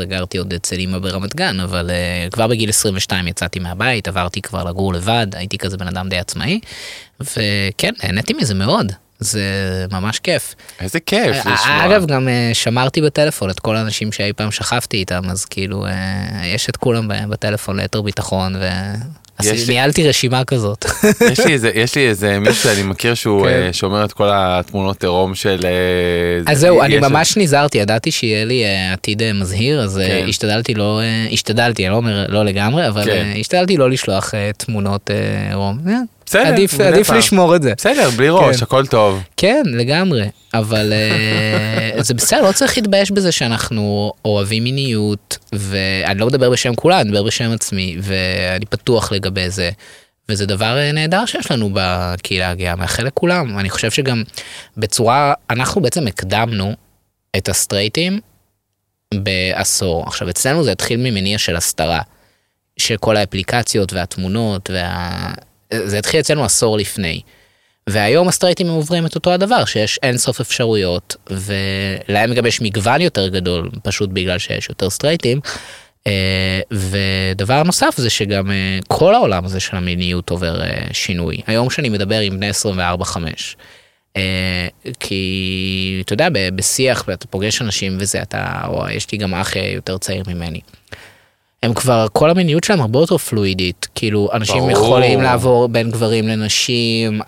18-19 גרתי עוד אצל אמא ברמת גן, אבל כבר בגיל 22 יצאתי מהבית, עברתי כבר לגור לבד, הייתי כזה בן אדם די עצמאי, וכן, נהניתי מזה מאוד. זה ממש כיף. איזה כיף אה, לשמוע. אגב, גם אה, שמרתי בטלפון את כל האנשים שאי פעם שכבתי איתם, אז כאילו, אה, יש את כולם בטלפון ליתר ביטחון, לי- וניהלתי רשימה כזאת. יש לי איזה, יש לי איזה מישהו שאני מכיר שהוא כן. שומר את כל התמונות עירום של... אז זה- זהו, אני ממש נזהרתי, ידעתי שיהיה לי עתיד מזהיר, אז כן. השתדלתי לא, השתדלתי, אני לא אומר לא לגמרי, אבל כן. השתדלתי לא לשלוח תמונות רום. אה, בסדר, עדיף עדיף. לשמור את זה. בסדר, בלי ראש, כן. הכל טוב. כן, לגמרי, אבל אה, זה בסדר, לא צריך להתבייש בזה שאנחנו אוהבים מיניות, ואני לא מדבר בשם כולם, אני מדבר בשם עצמי, ואני פתוח לגבי זה, וזה דבר אה, נהדר שיש לנו בקהילה הגאה, מאחל לכולם, אני חושב שגם בצורה, אנחנו בעצם הקדמנו את הסטרייטים בעשור. עכשיו, אצלנו זה התחיל ממניע של הסתרה, של כל האפליקציות והתמונות, וה... זה התחיל אצלנו עשור לפני. והיום הסטרייטים הם עוברים את אותו הדבר, שיש אין סוף אפשרויות, ולהם גם יש מגוון יותר גדול, פשוט בגלל שיש יותר סטרייטים. אה, ודבר נוסף זה שגם אה, כל העולם הזה של המיניות עובר אה, שינוי. היום כשאני מדבר עם בני 24-5, אה, כי אתה יודע, בשיח, אתה פוגש אנשים וזה, אתה, או יש לי גם אח יותר צעיר ממני. הם כבר, כל המיניות שלהם הרבה יותר פלואידית, כאילו אנשים ברור. יכולים לעבור בין גברים לנשים,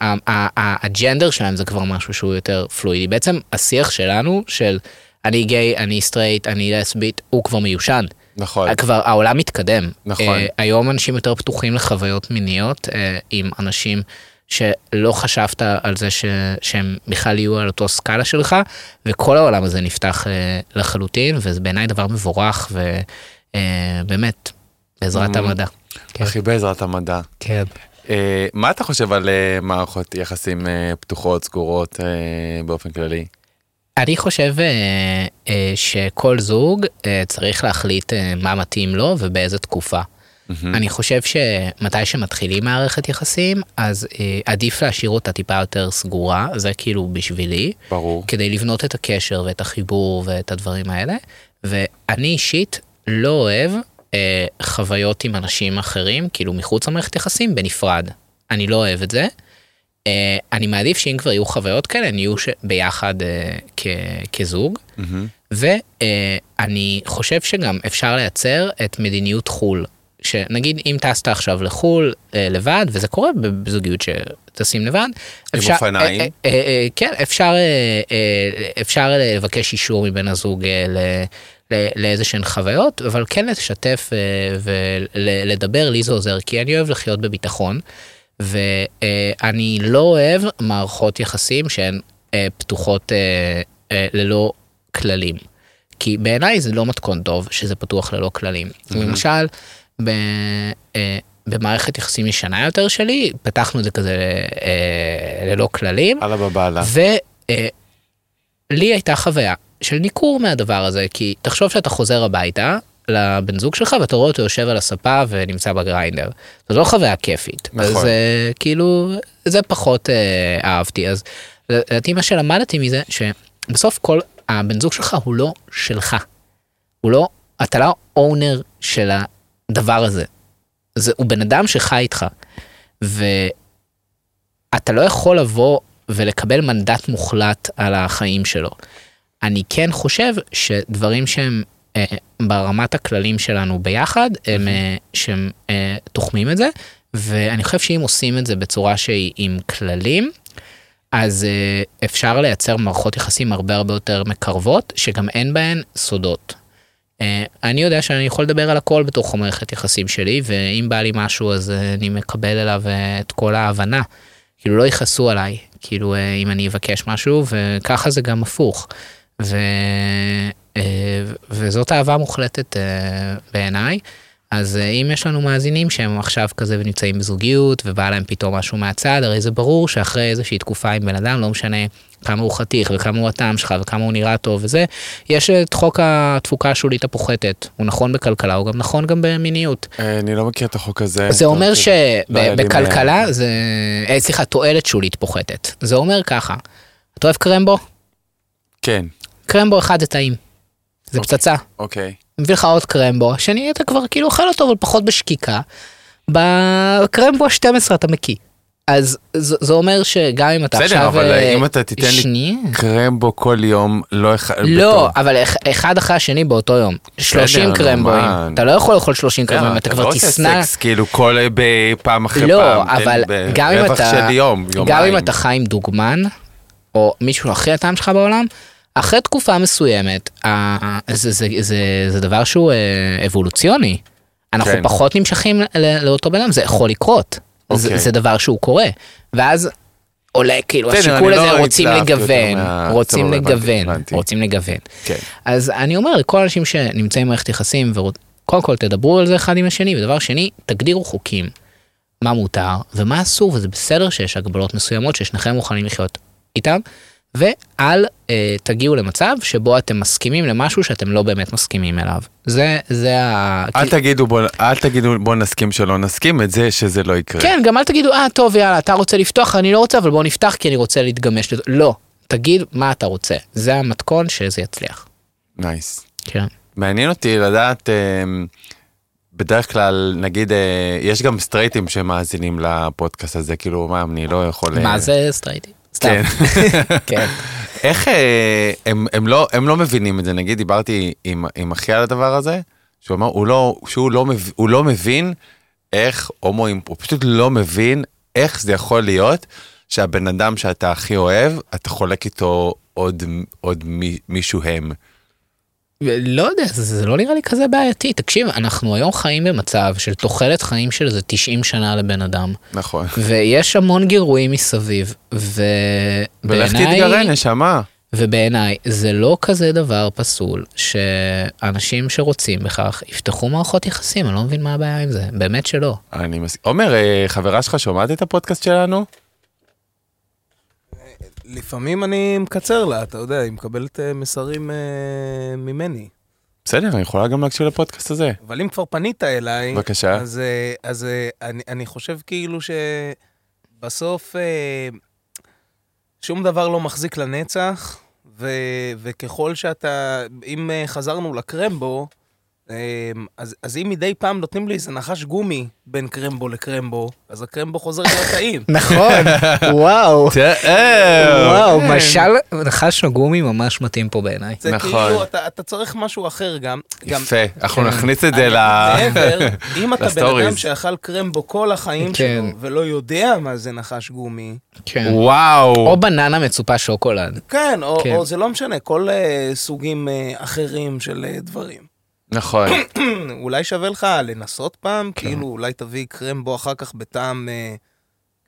הג'נדר שלהם זה כבר משהו שהוא יותר פלואידי. בעצם השיח שלנו של אני גיי, אני סטרייט, אני לסבית, הוא כבר מיושן. נכון. כבר העולם מתקדם. נכון. Uh, היום אנשים יותר פתוחים לחוויות מיניות uh, עם אנשים שלא חשבת על זה ש, שהם בכלל יהיו על אותו סקאלה שלך, וכל העולם הזה נפתח uh, לחלוטין, וזה בעיניי דבר מבורך, ובאמת, בעזרת Mm. המדע. כן. הכי בעזרת המדע. כן. אה, מה אתה חושב על אה, מערכות יחסים אה, פתוחות, סגורות אה, באופן כללי? אני חושב אה, אה, שכל זוג אה, צריך להחליט אה, מה מתאים לו ובאיזה תקופה. מהמם. אני חושב שמתי שמתחילים מערכת יחסים, אז אה, עדיף להשאיר אותה טיפה יותר סגורה, זה כאילו בשבילי, ברור. כדי לבנות את הקשר ואת החיבור ואת הדברים האלה. ואני אישית לא אוהב אה, חוויות עם אנשים אחרים, כאילו מחוץ למערכת יחסים, בנפרד. אני לא אוהב את זה. אה, אני מעדיף שאם כבר יהיו חוויות כאלה, הן יהיו ש- ביחד אה, כ- כזוג. מהמם. ואני חושב שגם אפשר לייצר את מדיניות חו"ל. שנגיד אם טסת עכשיו לחו"ל אה, לבד, וזה קורה בזוגיות שטסים לבד. עם אפשר- אופניים. אה, אה, אה, כן, אפשר, אה, אה, אפשר לבקש אישור מבן הזוג אה, לאיזה שהן חוויות, אבל כן לשתף אה, ולדבר, לי זה עוזר, כי אני אוהב לחיות בביטחון, ואני לא אוהב מערכות יחסים שהן אה, פתוחות אה, ללא כללים. כי בעיניי זה לא מתכון טוב שזה פתוח ללא כללים. למשל, ב, במערכת יחסים ישנה יותר שלי, פתחנו את זה כזה ללא כללים, אללה בבאללה. ולי הייתה חוויה של ניכור מהדבר הזה, כי תחשוב שאתה חוזר הביתה לבן זוג שלך ואתה רואה אותו יושב על הספה ונמצא בגריינדר. זו לא חוויה כיפית. נכון. אז אה, כאילו, זה פחות אה, אהבתי. אז לדעתי מה שלמדתי מזה, שבסוף כל הבן זוג שלך הוא לא שלך. הוא לא, אתה לא אונר של הדבר הזה. זה, הוא בן אדם שחי איתך. ואתה לא יכול לבוא ולקבל מנדט מוחלט על החיים שלו. אני כן חושב שדברים שהם אה, ברמת הכללים שלנו ביחד, הם, אה, שהם אה, תוחמים את זה, ואני חושב שאם עושים את זה בצורה שהיא עם כללים, אז אה, אפשר לייצר מערכות יחסים הרבה הרבה יותר מקרבות, שגם אין בהן סודות. אה, אני יודע שאני יכול לדבר על הכל בתוך המערכת יחסים שלי, ואם בא לי משהו אז אה, אני מקבל אליו אה, את כל ההבנה. כאילו לא יכעסו עליי, כאילו אה, אם אני אבקש משהו, וככה זה גם הפוך. ו... אה, וזאת אהבה מוחלטת אה, בעיניי. אז אה, אם יש לנו מאזינים שהם עכשיו כזה ונמצאים בזוגיות ובא להם פתאום משהו מהצד, הרי זה ברור שאחרי איזושהי תקופה עם בן אדם, לא משנה כמה הוא חתיך וכמה הוא הטעם שלך וכמה הוא נראה טוב וזה, יש את חוק התפוקה השולית הפוחתת. הוא נכון בכלכלה, הוא גם נכון גם במיניות. אני לא מכיר את החוק הזה. זה אומר לא היה לי שבכלכלה זה, סליחה, תועלת שולית פוחתת. זה אומר ככה, אתה אוהב קרמבו? כן, קרמבו אחד זה טעים. זה אוקיי. פצצה. אוקיי. מביא לך עוד קרמבו, השני אתה כבר כאילו אוכל אותו אבל פחות בשקיקה. בקרמבו ה-12 אתה מקיא. אז זה אומר שגם אם אתה בסדר, עכשיו... אבל אה, אם אתה תיתן לי שנייה. קרמבו כל יום, לא אחד... לא, בתור- אבל אח- אחד אחרי השני באותו יום. 30 נו, קרמבואים. מה? אתה לא יכול לאכול 30 קרמבואים, אתה כבר לא עושה תשנא... סקס כאילו כל פעם אחרי לא, פעם. תן אבל ב- גם אם אתה... של יום, גם אם יומיים. אתה חי עם דוגמן, או מישהו הכי הטעם שלך בעולם, אחרי תקופה מסוימת, ה- זה, זה, זה, זה דבר שהוא אה, אבולוציוני. אנחנו כן. פחות נמשכים לאותו בן אדם, זה יכול לקרות. זה, אוקיי. זה דבר שהוא קורה. ואז עולה כאילו בסדר, השיקול הזה, לא רוצים לגוון, רוצים לגוון. רוצים לגוון. כן. אז אני אומר לכל האנשים שנמצאים במערכת יחסים, וקודם כל תדברו על זה אחד עם השני, ודבר שני, תגדירו חוקים. מה מותר ומה אסור, וזה בסדר שיש הגבלות מסוימות ששניכם מוכנים לחיות איתם, ואל אה, תגיעו למצב שבו אתם מסכימים למשהו שאתם לא באמת מסכימים אליו. זה, זה ה... אל תגידו בוא, אל תגידו בוא נסכים שלא נסכים את זה שזה לא יקרה. כן, גם אל תגידו, אה, טוב, יאללה, אתה רוצה לפתוח, אני לא רוצה, אבל בוא נפתח כי אני רוצה להתגמש. לזה." לא, תגיד מה אתה רוצה. זה המתכון שזה יצליח. נייס. כן. מעניין אותי לדעת, אה, בדרך כלל נגיד אה, יש גם סטרייטים שמאזינים לפודקאסט הזה, כאילו מה אני לא יכול... אה, מה זה סטרייטי? סתם. כן. כן. איך אה, הם, הם, לא, הם לא מבינים את זה, נגיד דיברתי עם, עם אחי על הדבר הזה, שהוא אמר הוא לא, שהוא לא, מב, הוא לא מבין איך הומואים, הוא פשוט לא מבין איך זה יכול להיות שהבן אדם שאתה הכי אוהב, אתה חולק איתו עוד, עוד מי, מישהו הם. לא יודע, זה, זה לא נראה לי כזה בעייתי. תקשיב, אנחנו היום חיים במצב של תוחלת חיים של איזה 90 שנה לבן אדם, נכון. ויש המון גירויים מסביב, ולך ובעיניי, תתגרה נשמה. ובעיניי זה לא כזה דבר פסול שאנשים שרוצים בכך יפתחו מערכות יחסים, אני לא מבין מה הבעיה עם זה, באמת שלא. אני מס... עומר, אה, חברה שלך שומעת את הפודקאסט שלנו? לפעמים אני מקצר לה, אתה יודע, היא מקבלת אה, מסרים אה, ממני. בסדר, אני יכולה גם להקשיב לפודקאסט הזה. אבל אם כבר פנית אליי, בבקשה. אז, אה, אז אה, אני, אני חושב כאילו שבסוף אה, שום דבר לא מחזיק לנצח, ו, וככל שאתה, אם חזרנו לקרמבו, אז, אז אם מדי פעם נותנים לי איזה נחש גומי בין קרמבו לקרמבו, אז הקרמבו חוזר להיות טעים. נכון, וואו. וואו, כן. משל נחש הגומי ממש מתאים פה בעיניי. זה נכון. כאילו, אתה, אתה צריך משהו אחר גם. גם יפה, אנחנו כן. נכניס את זה ל... מעבר, אם אתה בן. אדם שאכל קרמבו כל החיים כן. שלו, ולא יודע מה זה נחש גומי, כן. וואו. או בננה מצופה שוקולד. כן, או, כן. או זה לא משנה, כל uh, סוגים uh, אחרים של uh, דברים. נכון. אולי שווה לך לנסות פעם, כן. כאילו אולי תביא קרמבו אחר כך בטעם uh,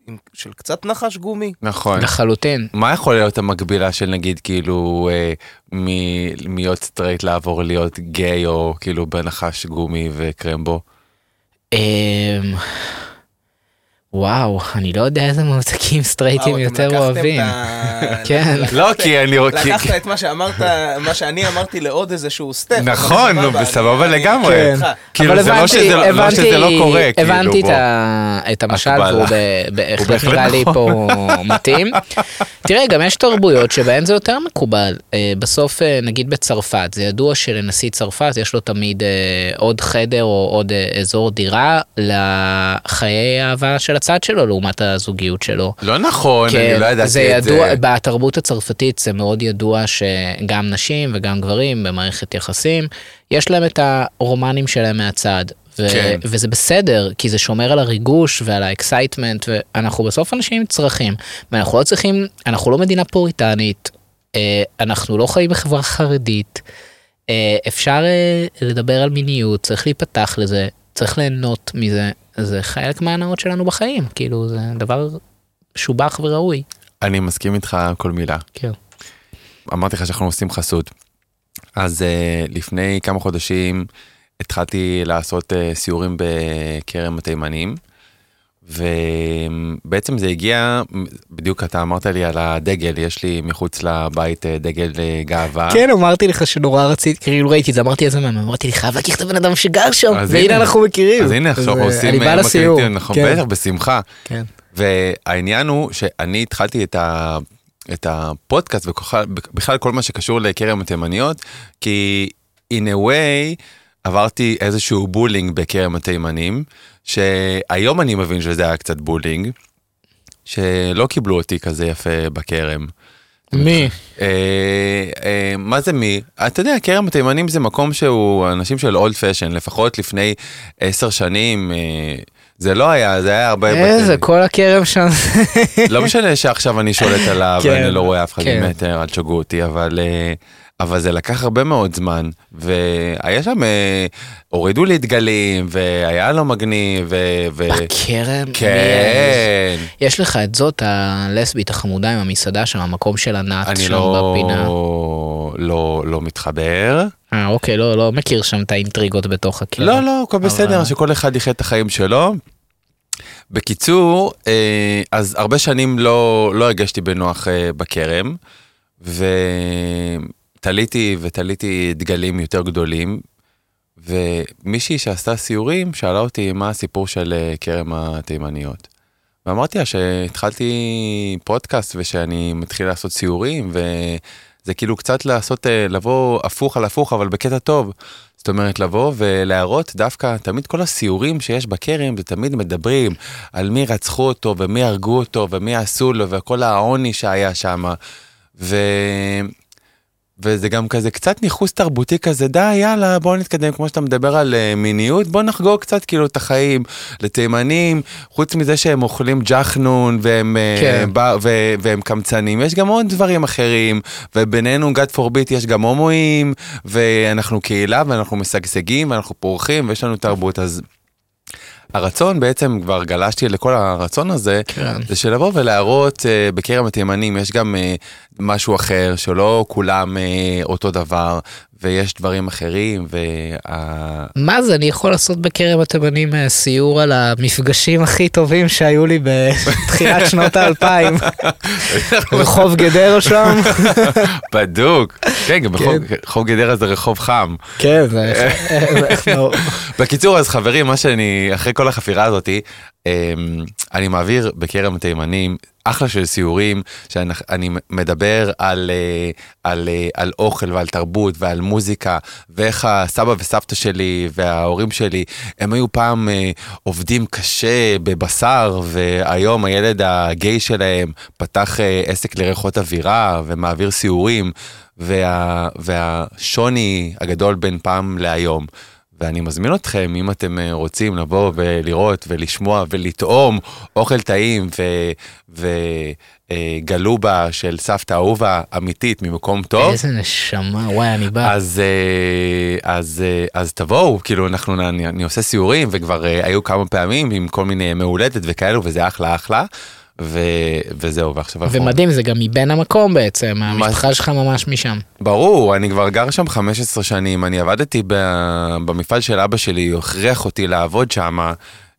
עם, של קצת נחש גומי. נכון. לחלוטין. מה יכול להיות המקבילה של נגיד כאילו אה, מ- מלהיות סטרייט לעבור להיות גיי או כאילו בנחש גומי וקרמבו? אמ, וואו, אני לא יודע איזה ממתקים סטרייטים יותר אוהבים. כן. לא, כי אני... לקחת את מה שאמרת, מה שאני אמרתי לעוד איזשהו step. נכון, נו, בסבבה לגמרי. אני איתך. כאילו, אבל זה לא שזה לא- שזה לא קורה, כאילו, הבנתי את בוא. ה- את המשל. והוא ב- בהחלט נראה לי נכון. פה מתאים. תראה, גם יש תרבויות שבהן זה יותר מקובל. אה, בסוף, אה, נגיד בצרפת, זה ידוע שלנשיא צרפת יש לו תמיד אה, עוד חדר או עוד אזור דירה לחיי האהבה של הצד שלו לעומת הזוגיות שלו. לא נכון, אני לא ידעתי זה את זה. ידוע, בתרבות הצרפתית זה מאוד ידוע שגם נשים וגם גברים במערכת יחסים, יש להם את הרומנים שלהם מהצד. ו- כן. וזה בסדר, כי זה שומר על הריגוש ועל ה excitement, ואנחנו בסוף אנשים עם צרכים, ואנחנו לא צריכים, אנחנו לא מדינה פוריטנית, אה, אנחנו לא חיים בחברה חרדית, אה, אפשר אה, לדבר על מיניות, צריך להיפתח לזה, צריך ליהנות מזה, זה חלק מהנאות שלנו בחיים, כאילו זה דבר משובח וראוי. אני מסכים איתך כל מילה. כן. אמרתי לך שאנחנו עושים חסות. אז uh, לפני כמה חודשים התחלתי לעשות uh, סיורים בכרם התימנים, ובעצם זה הגיע, בדיוק אתה אמרת לי על הדגל, יש לי מחוץ לבית uh, דגל uh, גאווה. כן, אמרתי לך שנורא רציתי, כאילו ראיתי את זה, אמרתי איזה מהמם, אמרתי לי חייב להכיר את הבן אדם שגר שם, והנה הנה. אנחנו מכירים. אז הנה עכשיו אה, עושים אני בא אה, לסיור. נכון, כן, בטח, בשמחה. כן. והעניין הוא שאני התחלתי את, ה, את הפודקאסט ובכלל כל מה שקשור לכרם התימניות, כי in a way עברתי איזשהו bullying בכרם התימנים, שהיום אני מבין שזה היה קצת bullying, שלא קיבלו אותי כזה יפה בכרם. מי? אה, אה, מה זה מי? אתה יודע, כרם התימנים זה מקום שהוא אנשים של old fashion, לפחות לפני עשר שנים. אה, זה לא היה, זה היה הרבה... איזה, כל הכרם שם. לא משנה שעכשיו אני שולט עליו כן, ואני לא רואה אף אחד כן. ממטר, אל תשגעו אותי, אבל, אה, אבל זה לקח הרבה מאוד זמן, והיה שם, אה, הורידו לי דגלים, והיה לו מגניב, ו... ו... בכרם? כן. יש לך את זאת הלסבית החמודה עם המסעדה שם, המקום של ענת אני שם לא, בפינה. לא, לא מתחבר. אה, אוקיי, לא, לא מכיר שם את האינטריגות בתוך הכרם. לא, לא, הכל אבל- בסדר, שכל אחד יחיה את החיים שלו. בקיצור, אה, אז הרבה שנים לא, לא הרגשתי בנוח אה, בכרם, ותליתי ותליתי דגלים יותר גדולים, ומישהי שעשתה סיורים שאלה אותי מה הסיפור של אה, כרם התימניות. ואמרתי לה שהתחלתי פודקאסט ושאני מתחיל לעשות סיורים, וזה כאילו קצת לעשות, אה, לבוא הפוך על הפוך, אבל בקטע טוב. זאת אומרת, לבוא ולהראות דווקא, תמיד כל הסיורים שיש בכרם, זה תמיד מדברים על מי רצחו אותו ומי הרגו אותו ומי עשו לו וכל העוני שהיה שם. ו... וזה גם כזה קצת ניכוס תרבותי כזה, די, יאללה, בוא נתקדם, כמו שאתה מדבר על uh, מיניות, בוא נחגוג קצת כאילו את החיים לתימנים, חוץ מזה שהם אוכלים ג'חנון והם, אה, כן. בא, ו, והם קמצנים, יש גם עוד דברים אחרים, ובינינו, God forbid, יש גם הומואים, ואנחנו קהילה ואנחנו משגשגים ואנחנו פורחים ויש לנו תרבות, אז הרצון בעצם, כבר גלשתי לכל הרצון הזה, כן. זה של לבוא ולהראות uh, בכרם התימנים יש גם uh, משהו אחר שלא כולם uh, אותו דבר ויש דברים אחרים וה... מה זה, אני יכול לעשות בכרם התימנים אה, סיור על המפגשים הכי טובים שהיו לי בתחילת שנות האלפיים. רחוב גדרה שם. בדוק. כן, גם כן. רחוב- גדרה זה רחוב חם. כן, זה... בקיצור, אז חברים, מה שאני, אחרי כל החפירה הזאתי, אני מעביר בכרם תימנים אחלה של סיורים, שאני מדבר על, אה, על, אה, על אוכל ועל תרבות ועל מוזיקה, ואיך הסבא וסבתא שלי וההורים שלי, הם היו פעם אה, עובדים קשה בבשר, והיום הילד הגיי שלהם פתח עסק לריחות אווירה ומעביר סיורים, וה, והשוני הגדול בין פעם להיום. ואני מזמין אתכם, אם אתם אה, רוצים לבוא ולראות ולשמוע ולטעום אוכל טעים וגלובה של סבתא אהובה אמיתית ממקום טוב. איזה נשמה, וואי, אני בא. אז, אה, אז, אה, אז תבואו, כאילו, אנחנו, אני, אני עושה סיורים, וכבר היו כמה פעמים עם כל מיני מהולדת וכאלו, וזה אחלה אחלה. ו... וזהו, ועכשיו אנחנו... ומדהים, זה גם מבין המקום בעצם, המשפחה שלך ממש משם. ברור, אני כבר גר שם 15 שנים, אני עבדתי ב... במפעל של אבא שלי, הוא הכריח אותי לעבוד שם.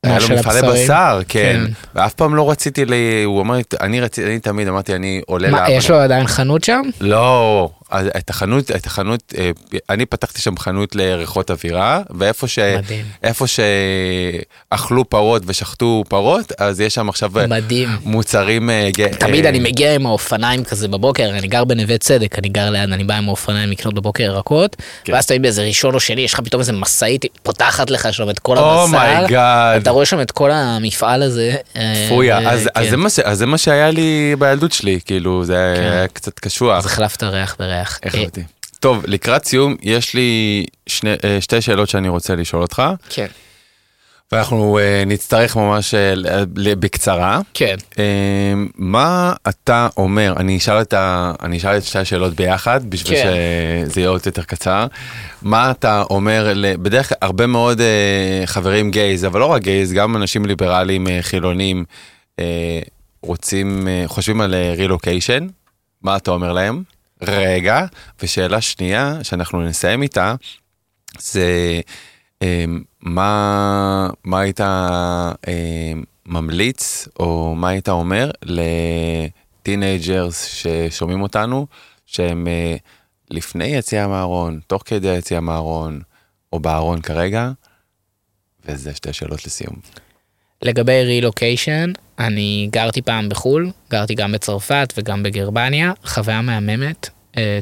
היה לו מפעלי בשר, כן. כן. ואף פעם לא רציתי, לי, הוא אמר אני רציתי, אני תמיד אמרתי, אני עולה לאבא. מה, יש לו עדיין חנות שם? לא, את החנות, את החנות, אה, אני פתחתי שם חנות לריחות אווירה, ואיפה ש... מדהים. איפה שאכלו פרות ושחטו פרות, אז יש שם עכשיו אה, מדהים. מוצרים... אה, תמיד אני מגיע עם האופניים כזה בבוקר, אני גר בנווה צדק, אני גר ליד, אני בא עם האופניים לקנות בבוקר ירקות, כן. ואז תמיד באיזה ראשון או שני, יש לך פתאום איזה משאית פותחת לך שם את כל הבשר, oh אתה רואה שם את כל המפעל הזה. פויה, אז, כן. אז זה מה שהיה לי בילדות שלי, כאילו, זה כן. היה קצת קשוח. אז החלפת ריח בריח. שמח. החלטתי. טוב, לקראת סיום, יש לי שני, אה, שתי שאלות שאני רוצה לשאול אותך. כן. ואנחנו uh, נצטרך ממש uh, בקצרה. כן. Uh, מה אתה אומר, אני אשאל את, ה, אני אשאל את שתי השאלות ביחד, בשביל כן. שזה יהיה עוד יותר קצר. מה אתה אומר, בדרך כלל הרבה מאוד uh, חברים גייז, אבל לא רק גייז, גם אנשים ליברליים uh, חילונים uh, רוצים, uh, חושבים על רילוקיישן, מה אתה אומר להם? רגע, ושאלה שנייה שאנחנו נסיים איתה, זה אמ, מה, מה היית אמ, ממליץ, או מה היית אומר ל teenagers ששומעים אותנו, שהם אה, לפני יציאה מהארון, תוך כדי היציאה מהארון, או בארון כרגע, וזה שתי שאלות לסיום. לגבי רילוקיישן, אני גרתי פעם בחו"ל, גרתי גם בצרפת וגם בגרמניה, חוויה מהממת, אה,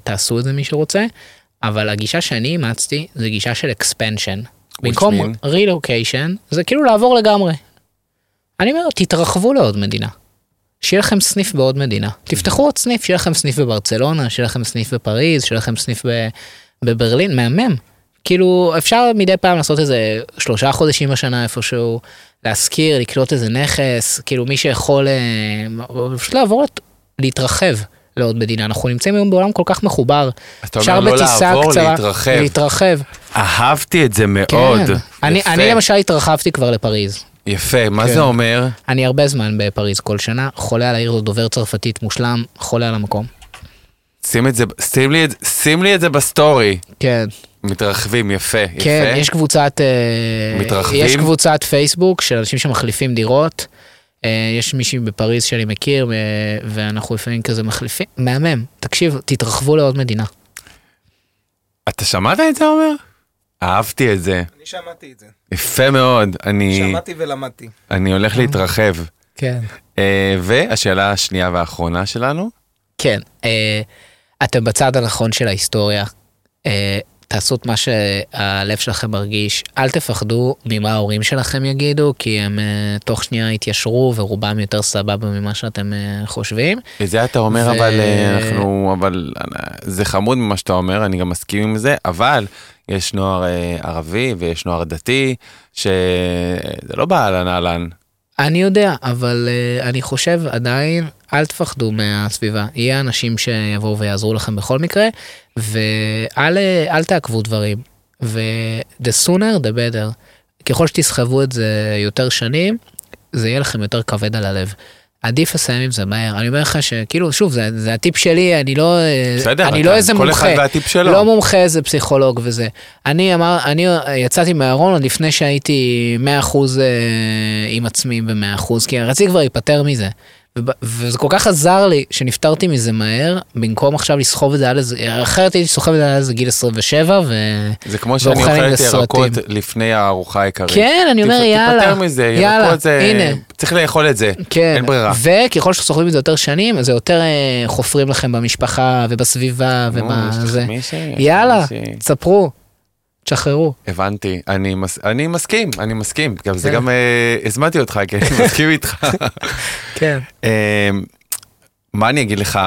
תעשו את זה מי שרוצה, אבל הגישה שאני אימצתי זה גישה של אקספנשן. במקום רילוקיישן זה כאילו לעבור לגמרי. אני אומר, תתרחבו לעוד מדינה. שיהיה לכם סניף בעוד מדינה. תפתחו עוד סניף, שיהיה לכם סניף בברצלונה, שיהיה לכם סניף בפריז, שיהיה לכם סניף בברלין, מהמם. כאילו אפשר מדי פעם לעשות איזה שלושה חודשים בשנה איפשהו, להשכיר, לקלוט איזה נכס, כאילו מי שיכול אה, פשוט לעבור, להתרחב לעוד מדינה. אנחנו נמצאים היום בעולם כל כך מחובר. אתה אומר לא לעבור, קצרה, להתרחב. להתרחב. אהבתי את זה מאוד. כן. אני, אני למשל התרחבתי כבר לפריז. יפה, מה כן. זה אומר? אני הרבה זמן בפריז כל שנה, חולה על העיר, דובר צרפתית מושלם, חולה על המקום. שים את זה, שים לי, שים לי את זה בסטורי. כן. מתרחבים, יפה, כן, יפה. כן, יש קבוצת... אה, מתרחבים? יש קבוצת פייסבוק של אנשים שמחליפים דירות. אה, יש מישהי בפריז שאני מכיר, ואנחנו לפעמים כזה מחליפים. מהמם, תקשיב, תתרחבו לעוד מדינה. אתה שמעת את זה, עומר? אהבתי את זה. אני שמעתי את זה. יפה מאוד. אני... שמעתי ולמדתי. אני הולך להתרחב. כן. אה, והשאלה השנייה והאחרונה שלנו? כן. אתם בצד הנכון של ההיסטוריה. תעשו את מה שהלב שלכם מרגיש, אל תפחדו ממה ההורים שלכם יגידו, כי הם uh, תוך שנייה יתיישרו ורובם יותר סבבה ממה שאתם uh, חושבים. את זה אתה אומר, ו... אבל אנחנו, אבל זה חמוד ממה שאתה אומר, אני גם מסכים עם זה, אבל יש נוער ערבי ויש נוער דתי, שזה לא באהלן אהלן. אני יודע, אבל uh, אני חושב עדיין, אל תפחדו מהסביבה. יהיה אנשים שיבואו ויעזרו לכם בכל מקרה, ואל תעכבו דברים. ו-the sooner the better. ככל שתסחבו את זה יותר שנים, זה יהיה לכם יותר כבד על הלב. עדיף לסיים עם זה מהר. אני אומר לך שכאילו, שוב, זה, זה הטיפ שלי, אני לא, בסדר, אני לא איזה כל מומחה. כל אחד והטיפ שלו. לא מומחה, איזה פסיכולוג וזה. אני אמר, אני יצאתי מהארון עוד לפני שהייתי 100% אה, עם עצמי ב-100%, כי רציתי כבר להיפטר מזה. וזה כל כך עזר לי שנפטרתי מזה מהר, במקום עכשיו לסחוב את זה על איזה, אחרת הייתי סוחב את זה על איזה גיל 27, ו... זה כמו שאני אוכל את. ירקות לפני הארוחה העיקרית. כן, אני אומר, יאללה, תיפטר מזה, יאללה, ירקות זה... הנה. צריך לאכול את זה. כן, אין ברירה. וככל שסוחבים את זה יותר שנים, אז זה יותר אה, חופרים לכם במשפחה ובסביבה? יש לך יאללה? תספרו, תשחררו. הבנתי, אני, מס... אני מסכים, אני מסכים. גם זה כן. גם, אה, הזמנתי אותך, כי אני מסכים איתך. כן. אה, מה אני אגיד לך?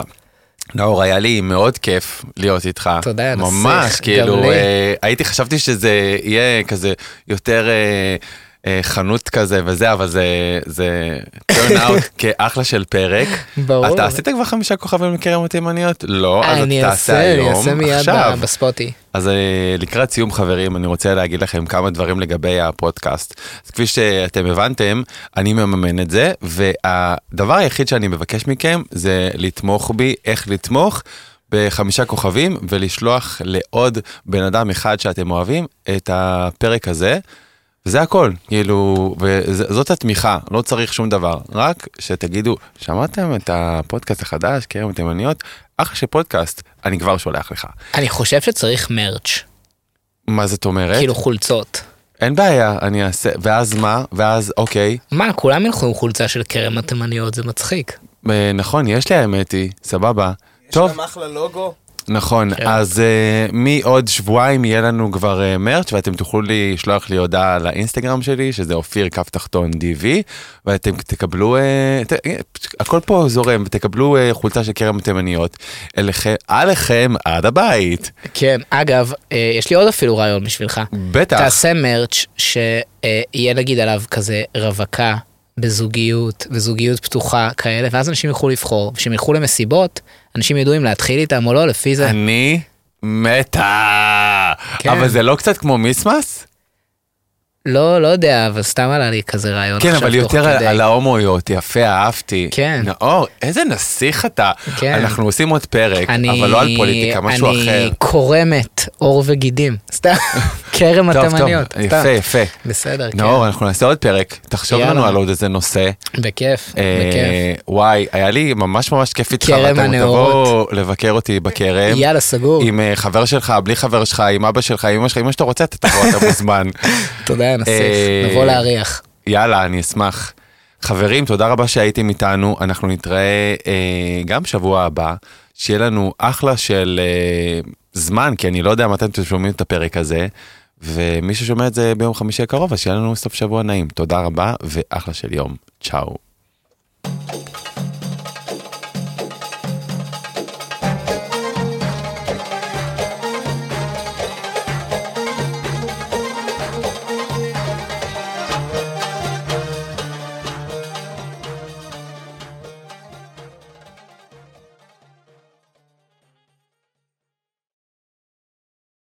נאור, היה לי מאוד כיף להיות איתך. תודה, נסיך, ממש, כאילו. אה, הייתי, חשבתי שזה יהיה כזה יותר אה, חנות כזה וזה, אבל זה, זה turn out כאחלה של פרק. ברור. אתה עשית כבר חמישה כוכבים לקרם התימניות? לא, אז אני אתה אעשה, תעשה אני היום, אעשה מיד עכשיו. ב- בספוטי. אז אה, לקראת סיום חברים, אני רוצה להגיד לכם כמה דברים לגבי הפודקאסט. אז כפי שאתם הבנתם, אני מממן את זה, והדבר היחיד שאני מבקש מכם זה לתמוך בי, איך לתמוך. בחמישה כוכבים ולשלוח לעוד בן אדם אחד שאתם אוהבים את הפרק הזה. וזה הכל, כאילו, וזאת התמיכה, לא צריך שום דבר, רק שתגידו, שמעתם את הפודקאסט החדש, קרם התימניות? אחלה של פודקאסט, אני כבר שולח לך. אני חושב שצריך מרץ', מה זאת אומרת? כאילו חולצות. אין בעיה, אני אעשה, ואז מה? ואז אוקיי. מה, כולם ילכו עם חולצה של כרם התימניות, זה מצחיק. אה, נכון, יש לי האמת היא, סבבה. טוב, יש להם אחלה לוגו. נכון, כן. אז uh, מעוד שבועיים יהיה לנו כבר uh, מרץ' ואתם תוכלו לשלוח לי הודעה לאינסטגרם שלי, שזה אופיר כף תחתון DV, ואתם תקבלו, uh, ת, הכל פה זורם, ותקבלו uh, חולצה של כרם תימניות אליכם, עליכם עד הבית. כן, אגב, אה, יש לי עוד אפילו רעיון בשבילך. בטח. תעשה מרץ' שיהיה נגיד עליו כזה רווקה בזוגיות וזוגיות פתוחה כאלה, ואז אנשים יוכלו לבחור. כשהם ילכו למסיבות, אנשים ידעו אם להתחיל איתם או לא, לפי זה. אני מתה. כן. אבל זה לא קצת כמו מיסמס? לא, לא יודע, אבל סתם עלה לי כזה רעיון כן, אבל יותר על. על ההומואיות, יפה, אהבתי. כן. נאור, איזה נסיך אתה. כן. אנחנו עושים עוד פרק, אני- אבל לא על פוליטיקה, משהו אחר. אני קורמת עור וגידים. סתם, כרם טוב, טוב, התימניות. סתם. יפה, יפה. בסדר, כן. נאור, אנחנו נעשה עוד פרק, תחשוב יאללה. לנו על עוד איזה נושא. בכיף, אה, בכיף. וואי, היה לי ממש ממש כיף איתך, כרם הנאורות. תבואו לבקר אותי בכרם. יאללה, סגור. עם אה, חבר שלך, בלי חבר שלך, עם אבא שלך, עם אמא שלך, עם מה שאתה רוצה, אתה תבוא, אתה מוזמן. תודה, נסיך. אה, נבוא להריח. יאללה, אני אשמח. חברים, תודה רבה שהייתם איתנו, אנחנו נתראה אה, גם שבוע הבא, שיהיה לנו אחלה של אה, זמן, כי אני לא יודע מתי אתם שומעים את הפרק הזה, ומי ששומע את זה ביום חמישי הקרוב, אז שיהיה לנו סוף שבוע נעים. תודה רבה ואחלה של יום. צ'או.